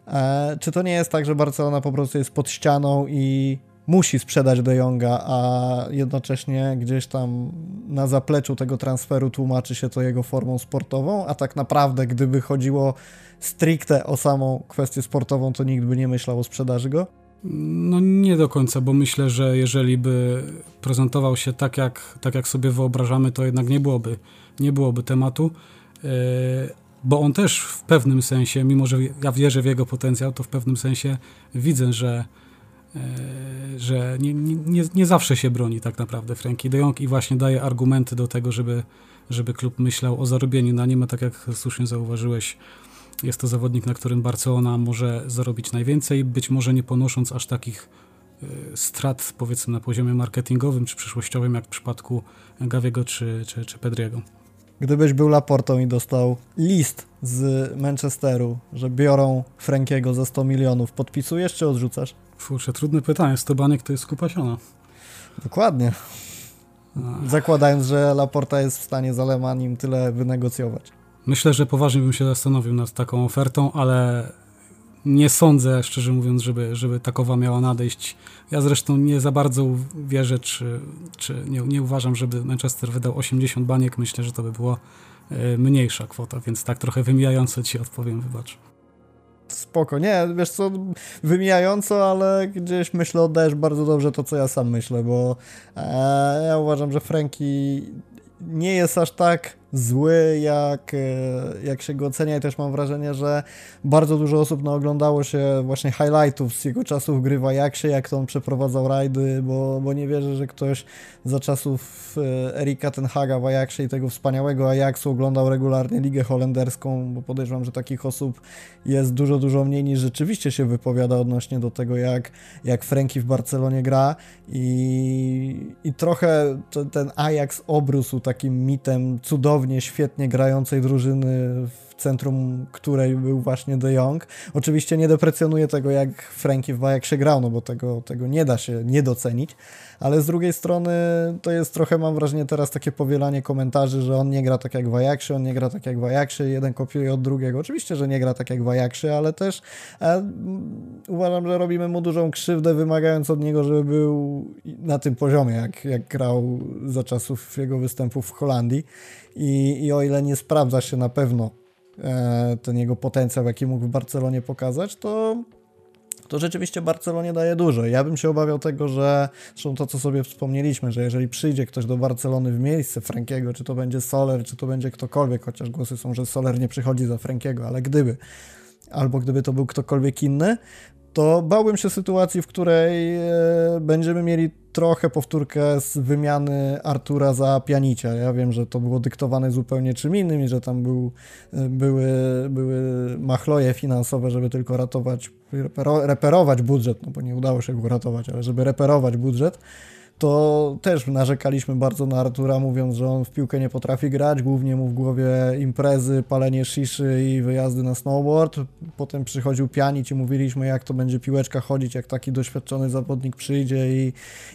E, czy to nie jest tak, że Barcelona po prostu jest pod ścianą i musi sprzedać De Jonga, a jednocześnie gdzieś tam na zapleczu tego transferu tłumaczy się to jego formą sportową, a tak naprawdę gdyby chodziło stricte o samą kwestię sportową, to nikt by nie myślał o sprzedaży go? No nie do końca, bo myślę, że jeżeli by prezentował się tak jak, tak jak sobie wyobrażamy, to jednak nie byłoby, nie byłoby tematu, e, bo on też w pewnym sensie, mimo że ja wierzę w jego potencjał, to w pewnym sensie widzę, że, e, że nie, nie, nie zawsze się broni tak naprawdę Frankie de Jong i właśnie daje argumenty do tego, żeby, żeby klub myślał o zarobieniu. Na nim, a tak jak słusznie zauważyłeś, jest to zawodnik, na którym Barcelona może zarobić najwięcej, być może nie ponosząc aż takich y, strat, powiedzmy, na poziomie marketingowym czy przyszłościowym, jak w przypadku Gaviego czy, czy, czy Pedriego. Gdybyś był Laportą i dostał list z Manchesteru, że biorą Frankiego za 100 milionów, podpisujesz czy odrzucasz? Kurczę, trudne pytanie. 100 baniek to jest kupa siana. Dokładnie. Zakładając, że Laporta jest w stanie z Alemanim tyle wynegocjować. Myślę, że poważnie bym się zastanowił nad taką ofertą, ale nie sądzę, szczerze mówiąc, żeby, żeby takowa miała nadejść. Ja zresztą nie za bardzo wierzę, czy, czy nie, nie uważam, żeby Manchester wydał 80 baniek. Myślę, że to by była e, mniejsza kwota, więc tak trochę wymijająco ci odpowiem, wybacz. Spoko, nie, wiesz co, wymijająco, ale gdzieś myślę, oddajesz bardzo dobrze to, co ja sam myślę, bo e, ja uważam, że Franki nie jest aż tak zły, jak, e, jak się go ocenia. I też mam wrażenie, że bardzo dużo osób no, oglądało się właśnie highlightów z jego czasów gry w Ajaxie, jak to on przeprowadzał rajdy, bo, bo nie wierzę, że ktoś za czasów e, Erika Tenhaga w Ajaxie i tego wspaniałego Ajaxu oglądał regularnie Ligę Holenderską, bo podejrzewam, że takich osób jest dużo, dużo mniej niż rzeczywiście się wypowiada odnośnie do tego, jak, jak Franki w Barcelonie gra. I, i trochę ten Ajax obrósł takim mitem cudownym cudownie, świetnie grającej drużyny, w centrum której był właśnie De Jong. Oczywiście nie deprecjonuję tego, jak Frankie w Ajaxie grał, no bo tego, tego nie da się nie docenić, ale z drugiej strony to jest trochę, mam wrażenie, teraz takie powielanie komentarzy, że on nie gra tak jak w Ajaxie, on nie gra tak jak w Ajaxie, jeden kopiuje od drugiego. Oczywiście, że nie gra tak jak w Ajaxie, ale też e, uważam, że robimy mu dużą krzywdę, wymagając od niego, żeby był na tym poziomie, jak, jak grał za czasów jego występów w Holandii. I, i o ile nie sprawdza się na pewno ten jego potencjał, jaki mógł w Barcelonie pokazać, to to rzeczywiście Barcelonie daje dużo. Ja bym się obawiał tego, że zresztą to, co sobie wspomnieliśmy, że jeżeli przyjdzie ktoś do Barcelony w miejsce Frankiego, czy to będzie Soler, czy to będzie ktokolwiek, chociaż głosy są, że Soler nie przychodzi za Frankiego, ale gdyby, albo gdyby to był ktokolwiek inny, to bałbym się sytuacji, w której e, będziemy mieli trochę powtórkę z wymiany Artura za Pianicia. Ja wiem, że to było dyktowane zupełnie czym innym i że tam był, e, były, były machloje finansowe, żeby tylko ratować, reperować budżet, no bo nie udało się go ratować, ale żeby reperować budżet to też narzekaliśmy bardzo na Artura, mówiąc, że on w piłkę nie potrafi grać, głównie mu w głowie imprezy, palenie shiszy i wyjazdy na snowboard. Potem przychodził pianić i mówiliśmy, jak to będzie piłeczka chodzić, jak taki doświadczony zawodnik przyjdzie i,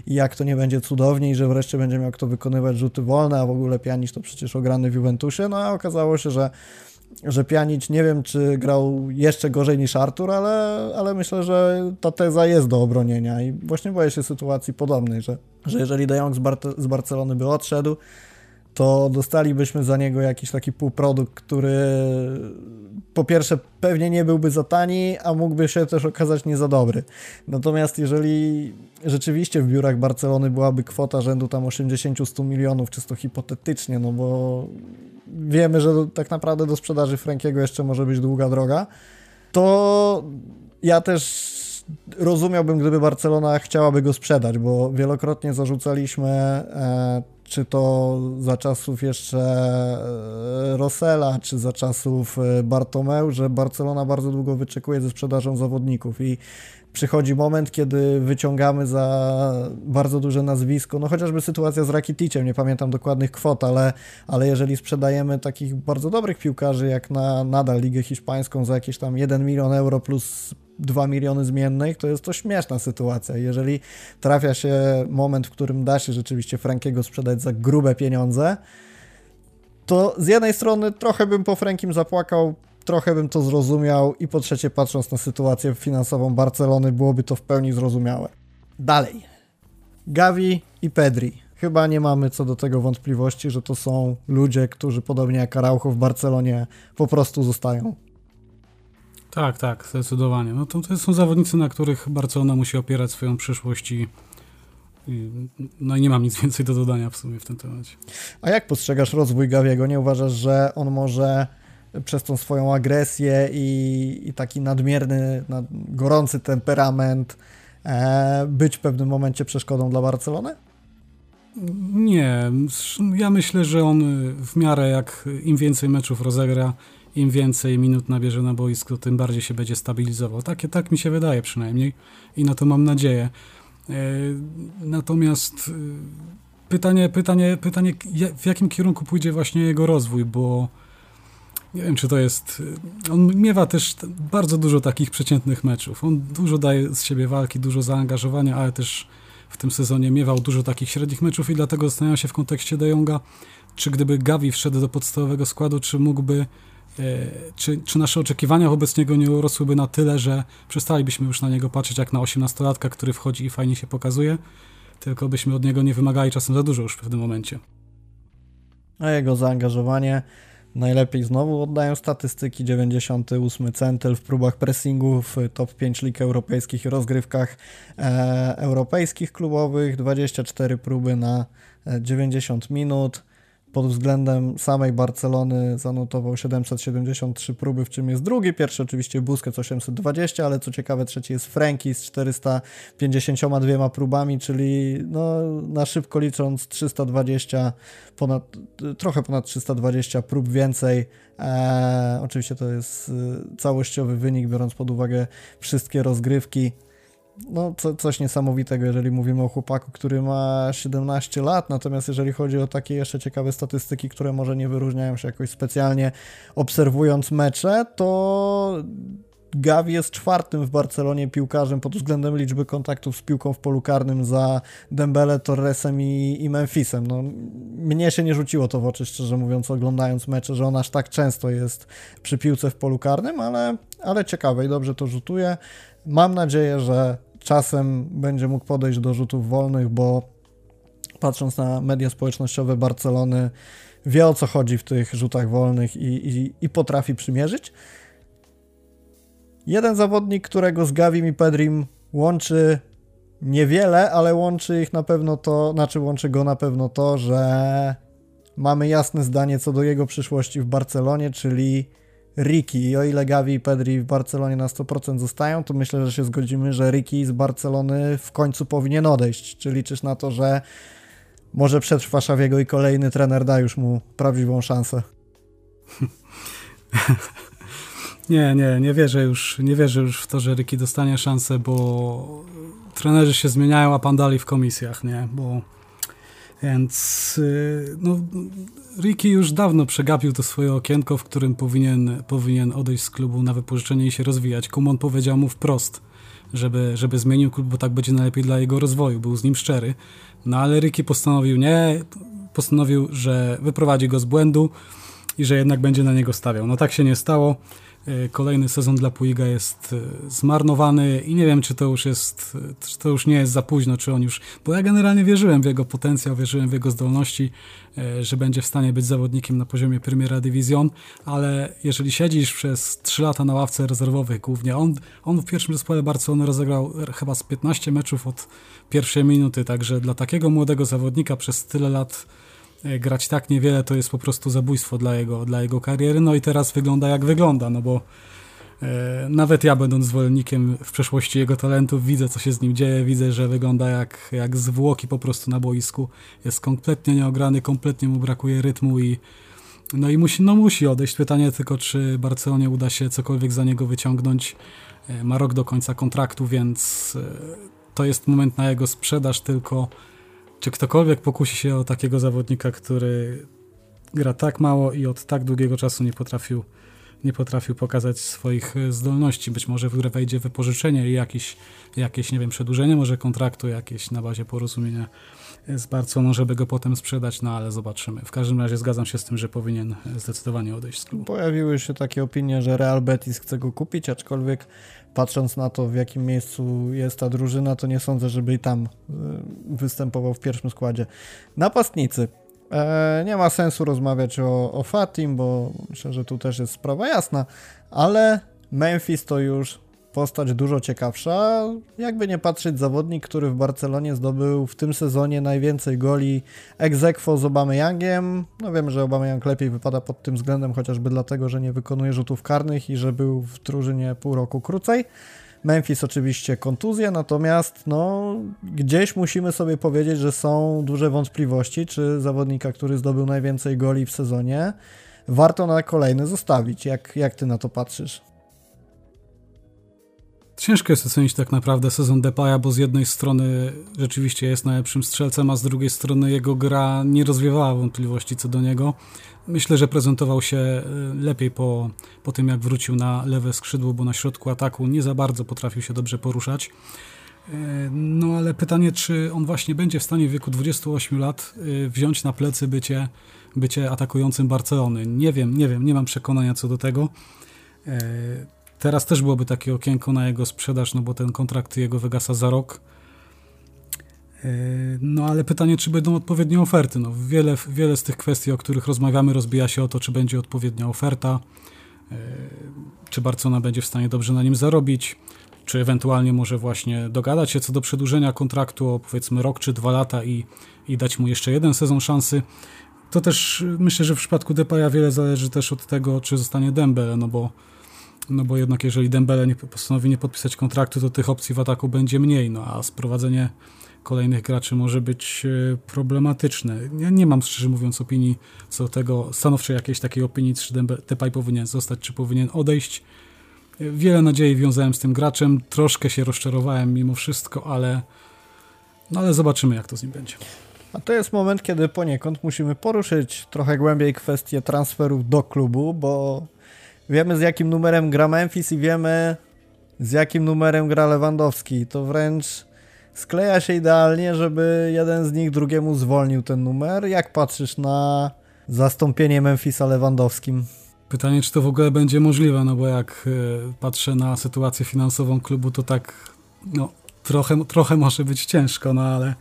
i jak to nie będzie cudownie i że wreszcie będzie miał kto wykonywać rzuty wolne, a w ogóle pianić to przecież ograny w Juventusie. No a okazało się, że że Pianić nie wiem, czy grał jeszcze gorzej niż Artur, ale, ale myślę, że ta teza jest do obronienia i właśnie boję się sytuacji podobnej, że, że jeżeli De Jong z, Bar z Barcelony by odszedł, to dostalibyśmy za niego jakiś taki półprodukt, który po pierwsze pewnie nie byłby za tani, a mógłby się też okazać nie za dobry. Natomiast jeżeli rzeczywiście w biurach Barcelony byłaby kwota rzędu tam 80-100 milionów, czysto hipotetycznie, no bo wiemy, że tak naprawdę do sprzedaży Frankiego jeszcze może być długa droga, to ja też rozumiałbym, gdyby Barcelona chciałaby go sprzedać, bo wielokrotnie zarzucaliśmy, e, czy to za czasów jeszcze e, Rosela, czy za czasów e, Bartomeu, że Barcelona bardzo długo wyczekuje ze sprzedażą zawodników i przychodzi moment, kiedy wyciągamy za bardzo duże nazwisko, no chociażby sytuacja z Rakiticiem, nie pamiętam dokładnych kwot, ale, ale jeżeli sprzedajemy takich bardzo dobrych piłkarzy, jak na nadal Ligę Hiszpańską za jakieś tam 1 milion euro plus 2 miliony zmiennych, to jest to śmieszna sytuacja. Jeżeli trafia się moment, w którym da się rzeczywiście Frankiego sprzedać za grube pieniądze, to z jednej strony trochę bym po Frankim zapłakał, trochę bym to zrozumiał i po trzecie patrząc na sytuację finansową Barcelony byłoby to w pełni zrozumiałe. Dalej. Gavi i Pedri. Chyba nie mamy co do tego wątpliwości, że to są ludzie, którzy podobnie jak Araujo w Barcelonie po prostu zostają. Tak, tak, zdecydowanie. No to, to są zawodnicy, na których Barcelona musi opierać swoją przyszłość i, no i nie mam nic więcej do dodania w sumie w tym temacie. A jak postrzegasz rozwój Gaviego? Nie uważasz, że on może przez tą swoją agresję i, i taki nadmierny, nad, gorący temperament e, być w pewnym momencie przeszkodą dla Barcelony? Nie, ja myślę, że on w miarę jak im więcej meczów rozegra, im więcej minut nabierze na boisku, tym bardziej się będzie stabilizował. Takie, tak mi się wydaje przynajmniej i na to mam nadzieję. E, natomiast e, pytanie, pytanie, pytanie, w jakim kierunku pójdzie właśnie jego rozwój, bo nie wiem, czy to jest. On miewa też bardzo dużo takich przeciętnych meczów. On dużo daje z siebie walki, dużo zaangażowania, ale też w tym sezonie miewał dużo takich średnich meczów i dlatego zastanawiam się w kontekście De Jonga, czy gdyby Gavi wszedł do podstawowego składu, czy mógłby, e, czy, czy nasze oczekiwania wobec niego nie urosłyby na tyle, że przestalibyśmy już na niego patrzeć jak na 18-latka, który wchodzi i fajnie się pokazuje, tylko byśmy od niego nie wymagali czasem za dużo już w pewnym momencie. A jego zaangażowanie najlepiej znowu oddają statystyki. 98 centyl w próbach pressingu w top 5 lig europejskich i rozgrywkach e, europejskich klubowych, 24 próby na 90 e, minut pod względem samej Barcelony zanotował 773 próby, w czym jest drugi. Pierwszy oczywiście Busquets 820, ale co ciekawe trzeci jest Franki z 452 próbami, czyli no, na szybko licząc 320, ponad, trochę ponad 320 prób więcej. Eee, oczywiście to jest y, całościowy wynik, biorąc pod uwagę wszystkie rozgrywki no, co, coś niesamowitego, jeżeli mówimy o chłopaku, który ma 17 lat, natomiast jeżeli chodzi o takie jeszcze ciekawe statystyki, które może nie wyróżniają się jakoś specjalnie obserwując mecze, to Gavi jest czwartym w Barcelonie piłkarzem pod względem liczby kontaktów z piłką w polu karnym za Dembele, Torresem i, i Memphisem. No, mnie się nie rzuciło to w oczy, szczerze mówiąc, oglądając mecze, że on aż tak często jest przy piłce w polu karnym, ale, ale ciekawe i dobrze to rzutuje. Mam nadzieję, że czasem będzie mógł podejść do rzutów wolnych, bo patrząc na media społecznościowe Barcelony, wie o co chodzi w tych rzutach wolnych i, i, i potrafi przymierzyć. Jeden zawodnik, którego z Gavim i Pedrim łączy niewiele, ale łączy ich na pewno to, znaczy łączy go na pewno to, że mamy jasne zdanie co do jego przyszłości w Barcelonie, czyli Ricky. I o ile Gavi i Pedri w Barcelonie na 100% zostają, to myślę, że się zgodzimy, że Ricky z Barcelony w końcu powinien odejść. Czy liczysz na to, że może przetrwa Szawiego i kolejny trener da już mu prawdziwą szansę? Nie, nie, nie wierzę już, nie wierzę już w to, że Ricky dostanie szansę, bo trenerzy się zmieniają, a pan w komisjach, nie? Bo więc y, no, Ricky już dawno przegapił to swoje okienko, w którym powinien, powinien odejść z klubu na wypożyczenie i się rozwijać. Kumon powiedział mu wprost, żeby, żeby zmienił klub, bo tak będzie najlepiej dla jego rozwoju. Był z nim szczery. No ale Ricky postanowił nie, postanowił, że wyprowadzi go z błędu i że jednak będzie na niego stawiał. No tak się nie stało. E, kolejny sezon dla Puiga jest e, zmarnowany i nie wiem, czy to już jest, e, czy to już nie jest za późno, czy on już, bo ja generalnie wierzyłem w jego potencjał, wierzyłem w jego zdolności, że będzie w stanie być zawodnikiem na poziomie Primera Division, ale jeżeli siedzisz przez 3 lata na ławce rezerwowych głównie, on, on w pierwszym zespole Barcelony rozegrał chyba z 15 meczów od pierwszej minuty, także dla takiego młodego zawodnika przez tyle lat grać tak niewiele to jest po prostu zabójstwo dla jego, dla jego kariery. No i teraz wygląda jak wygląda, no bo e, nawet ja będąc zwolennikiem w przeszłości jego talentów widzę co się z nim dzieje, widzę, że wygląda jak, jak zwłoki po prostu na boisku. Jest kompletnie nieograny, kompletnie mu brakuje rytmu i no i musi, no musi odejść. Pytanie tylko, czy Barcelonie uda się cokolwiek za niego wyciągnąć. E, ma rok do końca kontraktu, więc to jest moment na jego sprzedaż tylko czy ktokolwiek pokusi się o takiego zawodnika, który gra tak mało i od tak długiego czasu nie potrafił, nie potrafił pokazać swoich zdolności? Być może wejdzie wypożyczenie i jakieś, jakieś, nie wiem, przedłużenie może kontraktu jakieś na bazie porozumienia z Barceloną, żeby go potem sprzedać, no ale zobaczymy. W każdym razie zgadzam się z tym, że powinien zdecydowanie odejść z klubu. Pojawiły się takie opinie, że Real Betis chce go kupić, aczkolwiek patrząc na to, w jakim miejscu jest ta drużyna, to nie sądzę, żeby i tam e, występował w pierwszym składzie. Napastnicy. E, nie ma sensu rozmawiać o, o Fatim, bo myślę, że tu też jest sprawa jasna, ale Memphis to już postać dużo ciekawsza. Jakby nie patrzeć, zawodnik, który w Barcelonie zdobył w tym sezonie najwięcej goli ex aequo z Aubameyangiem. No wiem, że Aubameyang lepiej wypada pod tym względem, chociażby dlatego, że nie wykonuje rzutów karnych i że był w drużynie pół roku krócej. Memphis oczywiście kontuzja, natomiast no, gdzieś musimy sobie powiedzieć, że są duże wątpliwości, czy zawodnika, który zdobył najwięcej goli w sezonie, warto na kolejny zostawić. Jak, jak ty na to patrzysz? Ciężko jest ocenić tak naprawdę sezon Depaya, bo z jednej strony rzeczywiście jest najlepszym strzelcem, a z drugiej strony jego gra nie rozwiewała wątpliwości co do niego. Myślę, że prezentował się e, lepiej po, po tym, jak wrócił na lewe skrzydło, bo na środku ataku nie za bardzo potrafił się dobrze poruszać. E, no ale pytanie, czy on właśnie będzie w stanie w wieku 28 lat e, wziąć na plecy bycie, bycie atakującym Barcelony. Nie wiem, nie wiem, nie mam przekonania co do tego. Teraz też byłoby takie okienko na jego sprzedaż, no bo ten kontrakt jego wygasa za rok. E, no ale pytanie, czy będą odpowiednie oferty. No, wiele, wiele z tych kwestii, o których rozmawiamy, rozbija się o to, czy będzie odpowiednia oferta, e, czy Barcelona będzie w stanie dobrze na nim zarobić, czy ewentualnie może właśnie dogadać się co do przedłużenia kontraktu o powiedzmy rok czy dwa lata i, i dać mu jeszcze jeden sezon szansy. To też myślę, że w przypadku Depaya wiele zależy też od tego, czy zostanie Dembele, no bo no bo jednak jeżeli Dembele nie postanowi nie podpisać kontraktu, to tych opcji w ataku będzie mniej, no a sprowadzenie kolejnych graczy może być e, problematyczne. Ja nie mam szczerze mówiąc opinii co do tego, stanowczej jakiejś takiej opinii, czy Depay powinien zostać, czy powinien odejść. Wiele nadziei wiązałem z tym graczem, troszkę się rozczarowałem mimo wszystko, ale no ale zobaczymy jak to z nim będzie. A to jest moment, kiedy poniekąd musimy poruszyć trochę głębiej kwestię transferów do klubu, bo Wiemy z jakim numerem gra Memphis i wiemy z jakim numerem gra Lewandowski. To wręcz skleja się idealnie, żeby jeden z nich drugiemu zwolnił ten numer. Jak patrzysz na zastąpienie Memphisa Lewandowskim? Pytanie, czy to w ogóle będzie możliwe, no bo jak e, patrzę na sytuację finansową klubu, to tak no, trochę, trochę może być ciężko, no ale...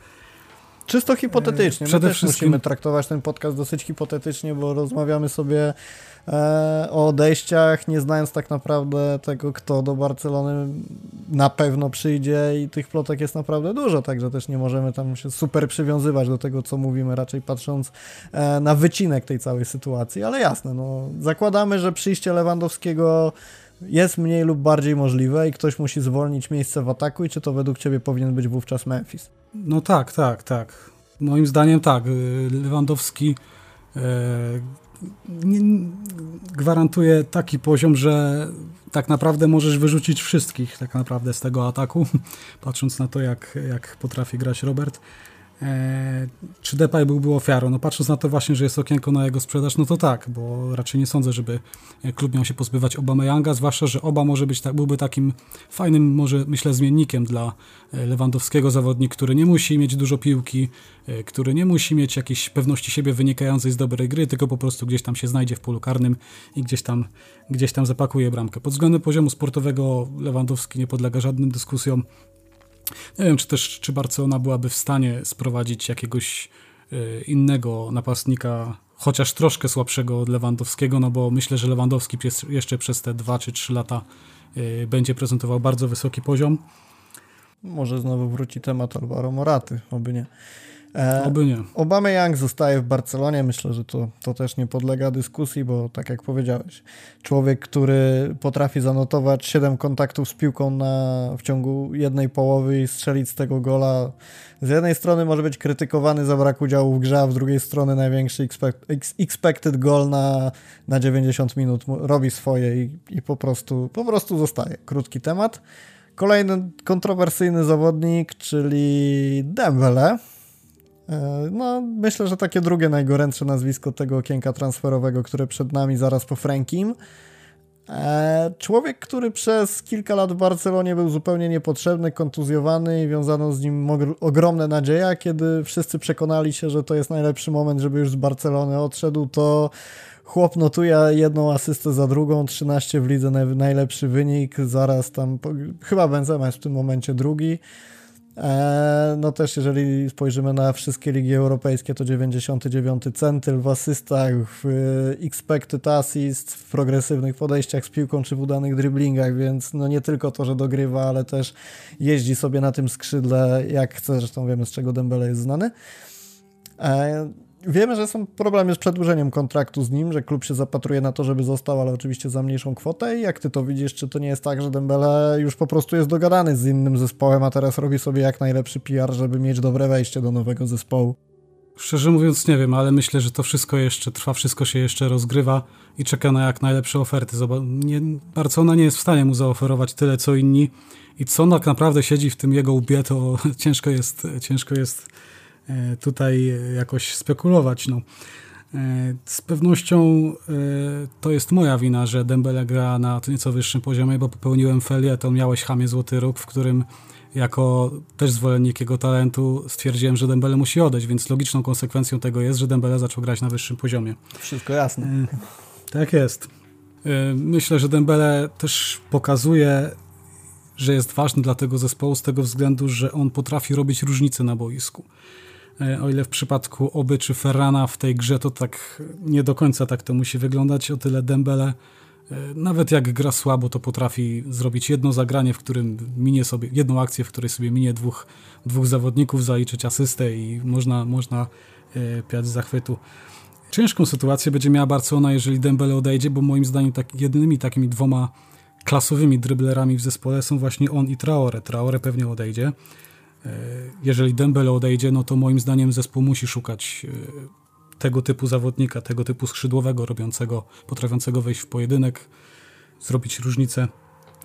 Czysto hipotetycznie. My Przede też wszystkim... musimy traktować ten podcast dosyć hipotetycznie, bo rozmawiamy sobie E, o odejściach, nie znając tak naprawdę tego, kto do Barcelony na pewno przyjdzie i tych plotek jest naprawdę dużo, także też nie możemy tam się super przywiązywać do tego, co mówimy, raczej patrząc e, na wycinek tej całej sytuacji, ale jasne, no, zakładamy, że przyjście Lewandowskiego jest mniej lub bardziej możliwe i ktoś musi zwolnić miejsce w ataku i czy to według Ciebie powinien być wówczas Memphis? No tak, tak, tak. Moim zdaniem tak. Lewandowski e, gwarantuje taki poziom, że tak naprawdę możesz wyrzucić wszystkich tak naprawdę z tego ataku, patrząc na to, jak, jak potrafi grać Robert. E, czy Depay byłby ofiarą? No patrząc na to właśnie, że jest okienko na jego sprzedaż, no to tak, bo raczej nie sądzę, żeby klub miał się pozbywać Obameyanga, zwłaszcza, że Oba może być, byłby takim fajnym, może myślę, zmiennikiem dla e, Lewandowskiego, zawodnik, który nie musi mieć dużo piłki, e, który nie musi mieć jakiejś pewności siebie wynikającej z dobrej gry, tylko po prostu gdzieś tam się znajdzie w polu karnym i gdzieś tam, gdzieś tam zapakuje bramkę. Pod względem poziomu sportowego Lewandowski nie podlega żadnym dyskusjom, nie wiem, czy też czy Barcelona byłaby w stanie sprowadzić jakiegoś e, innego napastnika, chociaż troszkę słabszego od Lewandowskiego, no bo myślę, że Lewandowski jeszcze przez te 2 czy 3 lata e, będzie prezentował bardzo wysoki poziom. Może znowu wróci temat Alvaro Moraty, oby nie. E, Oby nie. Obama Young zostaje w Barcelonie. Myślę, że to, to też nie podlega dyskusji, bo tak jak powiedziałeś, człowiek, który potrafi zanotować 7 kontaktów z piłką na, w ciągu jednej połowy i strzelić z tego gola, z jednej strony może być krytykowany za brak udziału w grze, a z drugiej strony największy expect, expected goal na, na 90 minut robi swoje i, i po, prostu, po prostu zostaje. Krótki temat. Kolejny kontrowersyjny zawodnik, czyli Dembele no, myślę, że takie drugie najgorętsze nazwisko tego okienka transferowego, które przed nami zaraz po Frankim. E, człowiek, który przez kilka lat w Barcelonie był zupełnie niepotrzebny, kontuzjowany i wiązano z nim ogromne nadzieje, a kiedy wszyscy przekonali się, że to jest najlepszy moment, żeby już z Barcelony odszedł, to chłop notuje jedną asystę za drugą, 13 w lidze, najlepszy wynik, zaraz tam, chyba Benzema jest w tym momencie drugi. E, no też jeżeli spojrzymy na wszystkie ligi europejskie, to 99 centyl w asystach, w e, expected assist, w progresywnych podejściach z piłką czy w udanych driblingach, więc no nie tylko to, że dogrywa, ale też jeździ sobie na tym skrzydle jak chce, zresztą wiemy z czego Dembele jest znany. Wiemy, że są problemy z przedłużeniem kontraktu z nim, że klub się zapatruje na to, żeby został, ale oczywiście za mniejszą kwotę. I jak ty to widzisz, czy to nie jest tak, że Dembele już po prostu jest dogadany z innym zespołem, a teraz robi sobie jak najlepszy PR, żeby mieć dobre wejście do nowego zespołu? Szczerze mówiąc nie wiem, ale myślę, że to wszystko jeszcze trwa, wszystko się jeszcze rozgrywa i czeka na jak najlepsze oferty. Nie, Barcelona nie jest w stanie mu zaoferować tyle, co inni i co tak naprawdę siedzi w tym jego łbie, to ciężko jest, ciężko jest tutaj jakoś spekulować. No. E, z pewnością e, to jest moja wina, że Dembele gra na nieco wyższym poziomie, bo popełniłem to Miałeś chamie Złoty Róg, w którym jako też zwolennik jego talentu stwierdziłem, że Dembele musi odejść, więc logiczną konsekwencją tego jest, że Dembele zaczął grać na wyższym poziomie. Wszystko jasne. E, tak jest. Myślę, że Dembele też pokazuje, że jest ważny dla tego zespołu z tego względu, że on potrafi robić różnice na boisku. E, o ile w przypadku Oby czy Ferrana w tej grze to tak nie do końca tak to musi wyglądać, o tyle Dembele e, nawet jak gra słabo, to potrafi zrobić jedno zagranie, w którym minie sobie, jedną akcję, w której sobie minie dwóch, dwóch zawodników, zaliczyć asystę i można, można e, piać zachwytu. Ciężką sytuację będzie miała Barcelona, jeżeli Dembele odejdzie, bo moim zdaniem tak, jedynymi takimi dwoma klasowymi dryblerami w zespole są właśnie on i Traore. Traore pewnie odejdzie. E, jeżeli Dembele odejdzie, no to moim zdaniem zespół musi szukać e, tego typu zawodnika, tego typu skrzydłowego, robiącego, potrafiącego wejść w pojedynek, zrobić różnicę,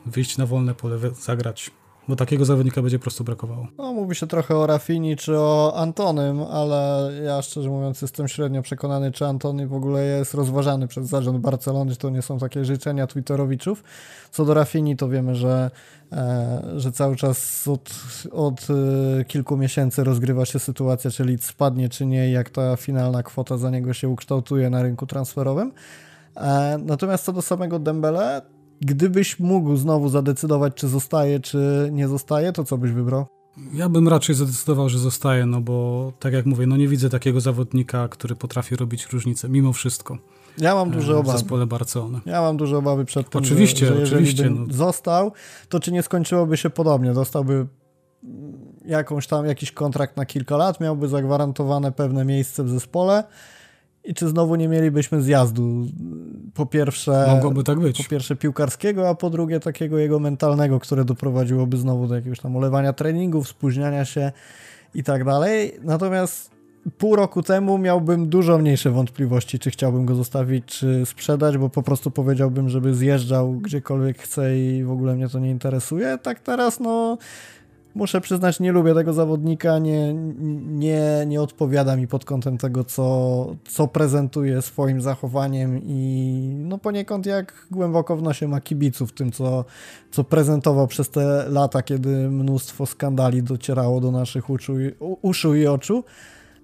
wyjść na wolne pole, zagrać bo takiego zawodnika będzie po prostu brakowało. No, mówi się trochę o Rafini czy o Antonym, ale ja szczerze mówiąc jestem średnio przekonany, czy Antony w ogóle jest rozważany przez zarząd Barcelony, czy to nie są takie życzenia Twitterowiczów. Co do Rafini, to wiemy, że, e, że cały czas od, od e, kilku miesięcy rozgrywa się sytuacja, czy spadnie, czy nie, jak ta finalna kwota za niego się ukształtuje na rynku transferowym. E, natomiast co do samego Dembele, Gdybyś mógł znowu zadecydować, czy zostaje, czy nie zostaje, to co byś wybrał? Ja bym raczej zadecydował, że zostaje, no bo tak jak mówię, no nie widzę takiego zawodnika, który potrafi robić różnicę, mimo wszystko. Ja mam duże obawy. W zespole Barcelony. Ja mam duże obawy przed tym, oczywiście, że, że jeżeli oczywiście, no. został, to czy nie skończyłoby się podobnie? Dostałby jakąś tam, jakiś kontrakt na kilka lat, miałby zagwarantowane pewne miejsce w zespole, i czy znowu nie mielibyśmy zjazdu? Po pierwsze, mogłoby tak być. Po pierwsze piłkarskiego, a po drugie takiego jego mentalnego, które doprowadziłoby znowu do jakiegoś tam ulewania treningów, spóźniania się i tak dalej. Natomiast pół roku temu miałbym dużo mniejsze wątpliwości, czy chciałbym go zostawić, czy sprzedać, bo po prostu powiedziałbym, żeby zjeżdżał gdziekolwiek chce i w ogóle mnie to nie interesuje. Tak teraz, no muszę przyznać, nie lubię tego zawodnika, nie, nie, nie odpowiada mi pod kątem tego, co, co prezentuje swoim zachowaniem i no poniekąd jak głęboko w nosie ma kibiców tym, co, co prezentował przez te lata, kiedy mnóstwo skandali docierało do naszych uszu, uszu i oczu.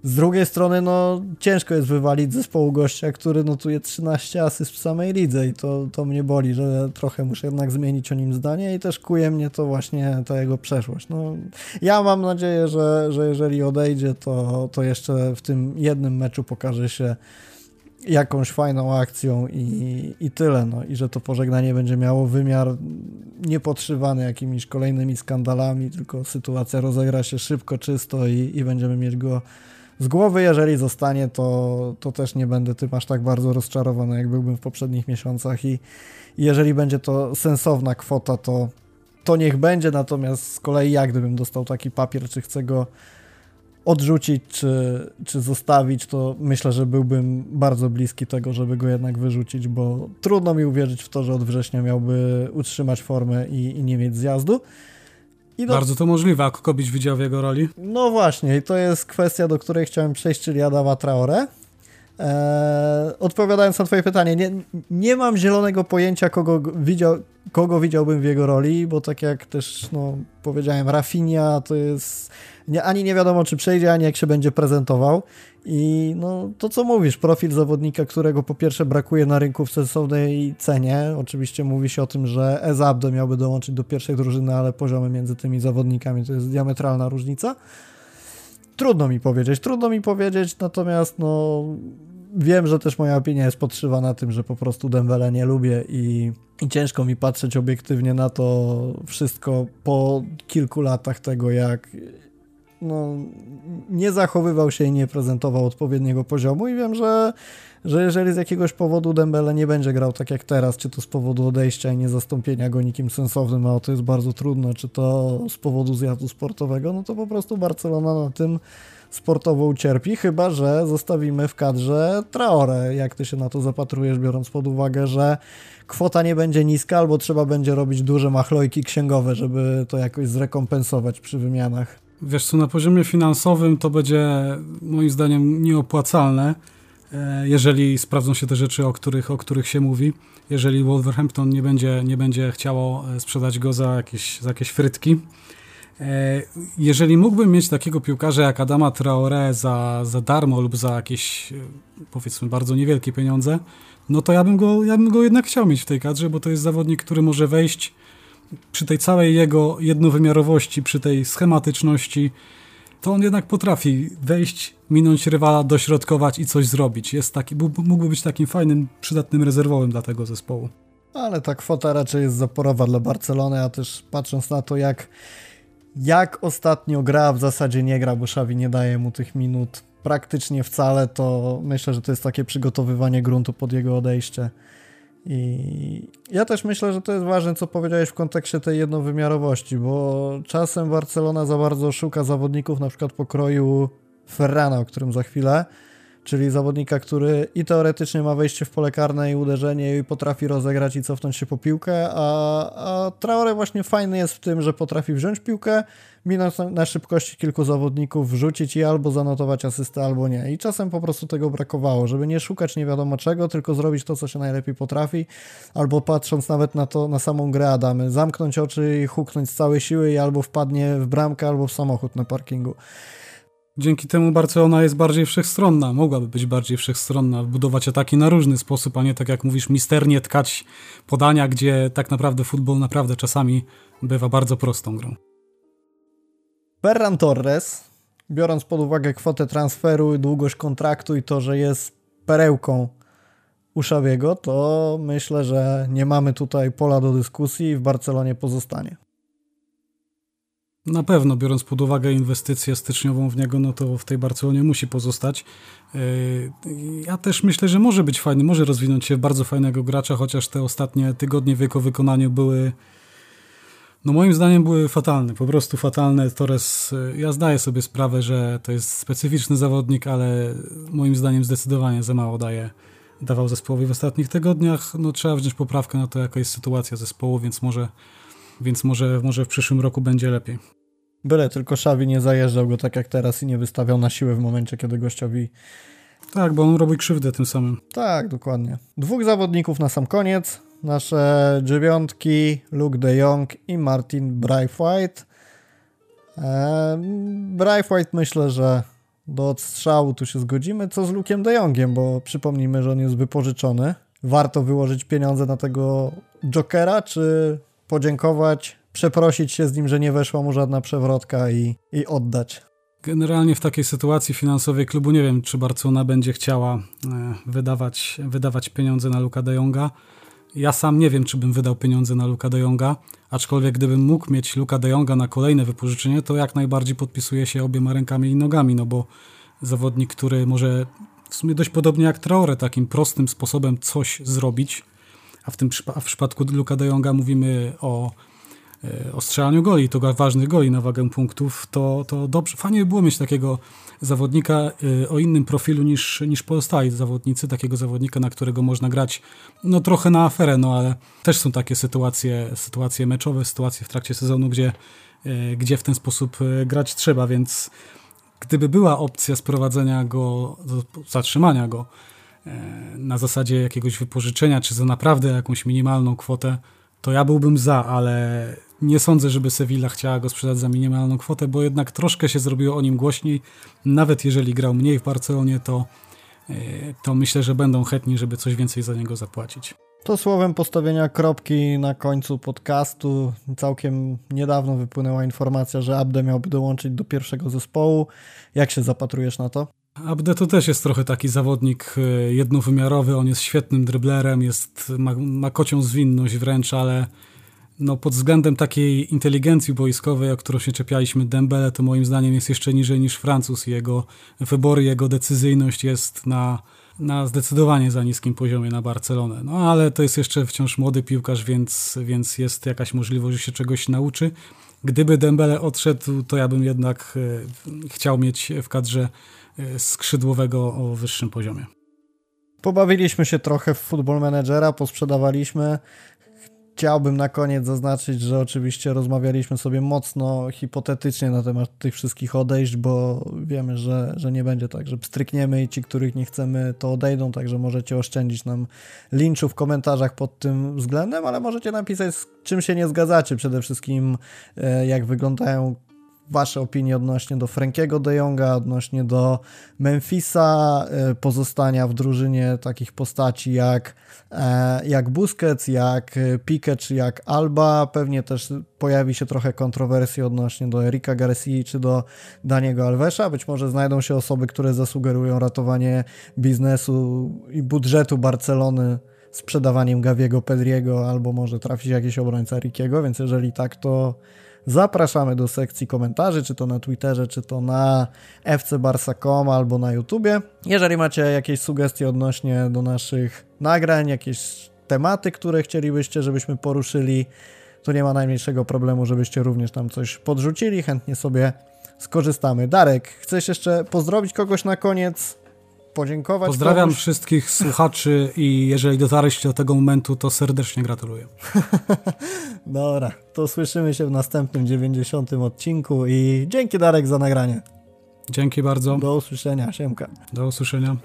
Z drugiej strony, no ciężko jest wywalić zespołu gościa, który notuje 13 asyst w samej lidze i to, to mnie boli, że trochę muszę jednak zmienić o nim zdanie i też kuje mnie to właśnie ta jego przeszłość. No, ja mam nadzieję, że, że jeżeli odejdzie, to, to jeszcze w tym jednym meczu pokaże się jakąś fajną akcją i, i tyle. No. I że to pożegnanie będzie miało wymiar niepotrzywany jakimiś kolejnymi skandalami, tylko sytuacja rozegra się szybko, czysto i, i będziemy mieć go z głowy, jeżeli zostanie, to, to też nie będę tym aż tak bardzo rozczarowany, jak byłbym w poprzednich miesiącach i, i jeżeli będzie to sensowna kwota, to, to niech będzie, natomiast z kolei jak gdybym dostał taki papier, czy chcę go odrzucić, czy, czy zostawić, to myślę, że byłbym bardzo bliski tego, żeby go jednak wyrzucić, bo trudno mi uwierzyć w to, że od września miałby utrzymać formę i, i nie mieć zjazdu. Do... Bardzo to możliwe, a kogo byś widział w jego roli? No właśnie, i to jest kwestia, do której chciałem przejść, czyli Adama Traore. Eee, odpowiadając na twoje pytanie, nie, nie mam zielonego pojęcia, kogo, widział, kogo widziałbym w jego roli, bo tak jak też no, powiedziałem, Rafinha to jest nie, ani nie wiadomo, czy przejdzie, ani jak się będzie prezentował. I no, to co mówisz, profil zawodnika, którego po pierwsze brakuje na rynku w sensownej cenie. Oczywiście mówi się o tym, że Ezabdo miałby dołączyć do pierwszej drużyny, ale poziomy między tymi zawodnikami to jest diametralna różnica. Trudno mi powiedzieć, trudno mi powiedzieć, natomiast no wiem, że też moja opinia jest podszywana tym, że po prostu Dembele nie lubię i, i ciężko mi patrzeć obiektywnie na to wszystko po kilku latach tego, jak no, nie zachowywał się i nie prezentował odpowiedniego poziomu i wiem, że, że jeżeli z jakiegoś powodu Dembele nie będzie grał tak jak teraz, czy to z powodu odejścia i niezastąpienia go nikim sensownym, a to jest bardzo trudno, czy to z powodu zjazdu sportowego, no to po prostu Barcelona na tym sportowo ucierpi, chyba że zostawimy w kadrze Traore. Jak ty się na to zapatrujesz, biorąc pod uwagę, że kwota nie będzie niska, albo trzeba będzie robić duże machlojki księgowe, żeby to jakoś zrekompensować przy wymianach? Wiesz co, na poziomie finansowym to będzie moim zdaniem nieopłacalne, e, jeżeli sprawdzą się te rzeczy, o których, o których się mówi. Jeżeli Wolverhampton nie będzie, nie będzie chciało e, sprzedać go za jakieś, za jakieś frytki, E, jeżeli mógłbym mieć takiego piłkarza jak Adama Traore za, za darmo lub za jakieś powiedzmy bardzo niewielkie pieniądze, no to ja bym, go, ja bym go jednak chciał mieć w tej kadrze, bo to jest zawodnik, który może wejść przy tej całej jego jednowymiarowości, przy tej schematyczności, to on jednak potrafi wejść, minąć rywala, dośrodkować i coś zrobić. Jest taki, mógłby być takim fajnym, przydatnym rezerwowym dla tego zespołu. Ale ta kwota raczej jest zaporowa dla Barcelony, a też patrząc na to, jak jak ostatnio gra, w zasadzie nie gra, bo Xavi nie daje mu tych minut praktycznie wcale, to myślę, że to jest takie przygotowywanie gruntu pod jego odejście. I ja też myślę, że to jest ważne, co powiedziałeś w kontekście tej jednowymiarowości, bo czasem Barcelona za bardzo szuka zawodników na przykład pokroju Ferrana, o którym za chwilę, czyli zawodnika, który i teoretycznie ma wejście w pole karne i uderzenie i potrafi rozegrać i cofnąć się po piłkę, a, a Traore właśnie fajny jest w tym, że potrafi wziąć piłkę, minąć na, na szybkości kilku zawodników, wrzucić i albo zanotować asystę, albo nie. I czasem po prostu tego brakowało, żeby nie szukać nie wiadomo czego, tylko zrobić to, co się najlepiej potrafi, albo patrząc nawet na to, na samą grę Adamy, zamknąć oczy i huknąć z całej siły i albo wpadnie w bramkę, albo w samochód na parkingu. Dzięki temu Barcelona jest bardziej wszechstronna, mogłaby być bardziej wszechstronna, budować ataki na różny sposób, a nie tak jak mówisz, misternie tkać podania, gdzie tak naprawdę futbol naprawdę czasami bywa bardzo prostą grą. Ferran Torres, biorąc pod uwagę kwotę transferu, długość kontraktu i to, że jest perełką u Szawiego, to myślę, że nie mamy tutaj pola do dyskusji i w Barcelonie pozostanie. Na pewno, biorąc pod uwagę inwestycję styczniową w niego, no to w tej Barcelonie musi pozostać. Yy, ja też myślę, że może być fajny, może rozwinąć się w bardzo fajnego gracza, chociaż te ostatnie tygodnie w jego wykonaniu były, no moim zdaniem były fatalne, po prostu fatalne. Torres, yy, ja zdaję sobie sprawę, że to jest specyficzny zawodnik, ale moim zdaniem zdecydowanie za mało daje, dawał zespołowi w ostatnich tygodniach. No trzeba wziąć poprawkę na to, jaka jest sytuacja zespołu, więc może więc może, może w przyszłym roku będzie lepiej. Byle tylko Szawi nie zajeżdżał go tak jak teraz i nie wystawiał na siłę w momencie, kiedy gościowi... Tak, bo on robi krzywdę tym samym. Tak, dokładnie. Dwóch zawodników na sam koniec. Nasze dziewiątki, Luke de Jong i Martin Braithwaite. Eee, Braithwaite myślę, że do odstrzału tu się zgodzimy. Co z Luke'em de Jongiem, bo przypomnijmy, że on jest wypożyczony. Warto wyłożyć pieniądze na tego Jokera, czy podziękować, przeprosić się z nim, że nie weszła mu żadna przewrotka i, i oddać. Generalnie w takiej sytuacji finansowej klubu nie wiem, czy Barcelona będzie chciała e, wydawać, wydawać pieniądze na Luka de Jonga. Ja sam nie wiem, czy bym wydał pieniądze na Luka de Jonga, aczkolwiek gdybym mógł mieć Luka de Jonga na kolejne wypożyczenie, to jak najbardziej podpisuje się obiema rękami i nogami, no bo zawodnik, który może w sumie dość podobnie jak Traore, takim prostym sposobem coś zrobić, a w tym a w przypadku Luka de Jonga mówimy o, e, o strzelaniu goli, to ważnych goli na wagę punktów, to, to dobrze, fajnie by było mieć takiego zawodnika e, o innym profilu niż, niż pozostali zawodnicy, takiego zawodnika, na którego można grać no trochę na aferę, no ale też są takie sytuacje, sytuacje meczowe, sytuacje w trakcie sezonu, gdzie, e, gdzie w ten sposób grać trzeba, więc gdyby była opcja sprowadzenia go, zatrzymania go na zasadzie jakiegoś wypożyczenia, czy za naprawdę jakąś minimalną kwotę, to ja byłbym za, ale nie sądzę, żeby Sevilla chciała go sprzedać za minimalną kwotę, bo jednak troszkę się zrobiło o nim głośniej. Nawet jeżeli grał mniej w Barcelonie, to, e, to myślę, że będą chętni, żeby coś więcej za niego zapłacić. To słowem postawienia kropki na końcu podcastu. Całkiem niedawno wypłynęła informacja, że Abde miałby dołączyć do pierwszego zespołu. Jak się zapatrujesz na to? Abde to też jest trochę taki zawodnik e, jednowymiarowy, on jest świetnym dryblerem, jest, ma, ma kocią zwinność wręcz, ale no pod względem takiej inteligencji boiskowej, o którą się czepialiśmy Dembele, to moim zdaniem jest jeszcze niżej niż Francuz. Jego wybory, jego decyzyjność jest na, na zdecydowanie za niskim poziomie na Barcelonę. No ale to jest jeszcze wciąż młody piłkarz, więc, więc jest jakaś możliwość, że się czegoś nauczy. Gdyby Dembele odszedł, to ja bym jednak e, chciał mieć w kadrze skrzydłowego o wyższym poziomie. Pobawiliśmy się trochę w Football Managera, posprzedawaliśmy. Chciałbym na koniec zaznaczyć, że oczywiście rozmawialiśmy sobie mocno hipotetycznie na temat tych wszystkich odejść, bo wiemy, że, że nie będzie tak, że strykniemy i ci, których nie chcemy, to odejdą, także możecie oszczędzić nam linczu w komentarzach pod tym względem, ale możecie napisać, z czym się nie zgadzacie. Przede wszystkim, e, jak wyglądają Wasze opinie odnośnie do Frankiego de Jonga, odnośnie do Memphisa, e, pozostania w drużynie takich postaci jak, e, jak Busquets, jak Pique czy jak Alba. Pewnie też pojawi się trochę kontrowersji odnośnie do Erika Garcia czy do Daniego Alvesa. Być może znajdą się osoby, które zasugerują ratowanie biznesu i budżetu Barcelony sprzedawaniem Gaviego Pedriego, albo może trafi się jakiś obrońca Rikiego, więc jeżeli tak, to Zapraszamy do sekcji komentarzy, czy to na Twitterze, czy to na fcbarsa.com albo na YouTubie. Jeżeli macie jakieś sugestie odnośnie do naszych nagrań, jakieś tematy, które chcielibyście, żebyśmy poruszyli, to nie ma najmniejszego problemu, żebyście również tam coś podrzucili. Chętnie sobie skorzystamy. Darek, chcesz jeszcze pozdrowić kogoś na koniec? Podziękować. Pozdrawiam komuś. wszystkich słuchaczy i jeżeli dotarliście do tego momentu, to serdecznie gratuluję. Dobra, to słyszymy się w następnym 90 odcinku i dzięki Darek za nagranie. Dzięki bardzo. Do usłyszenia, Siemka. Do usłyszenia.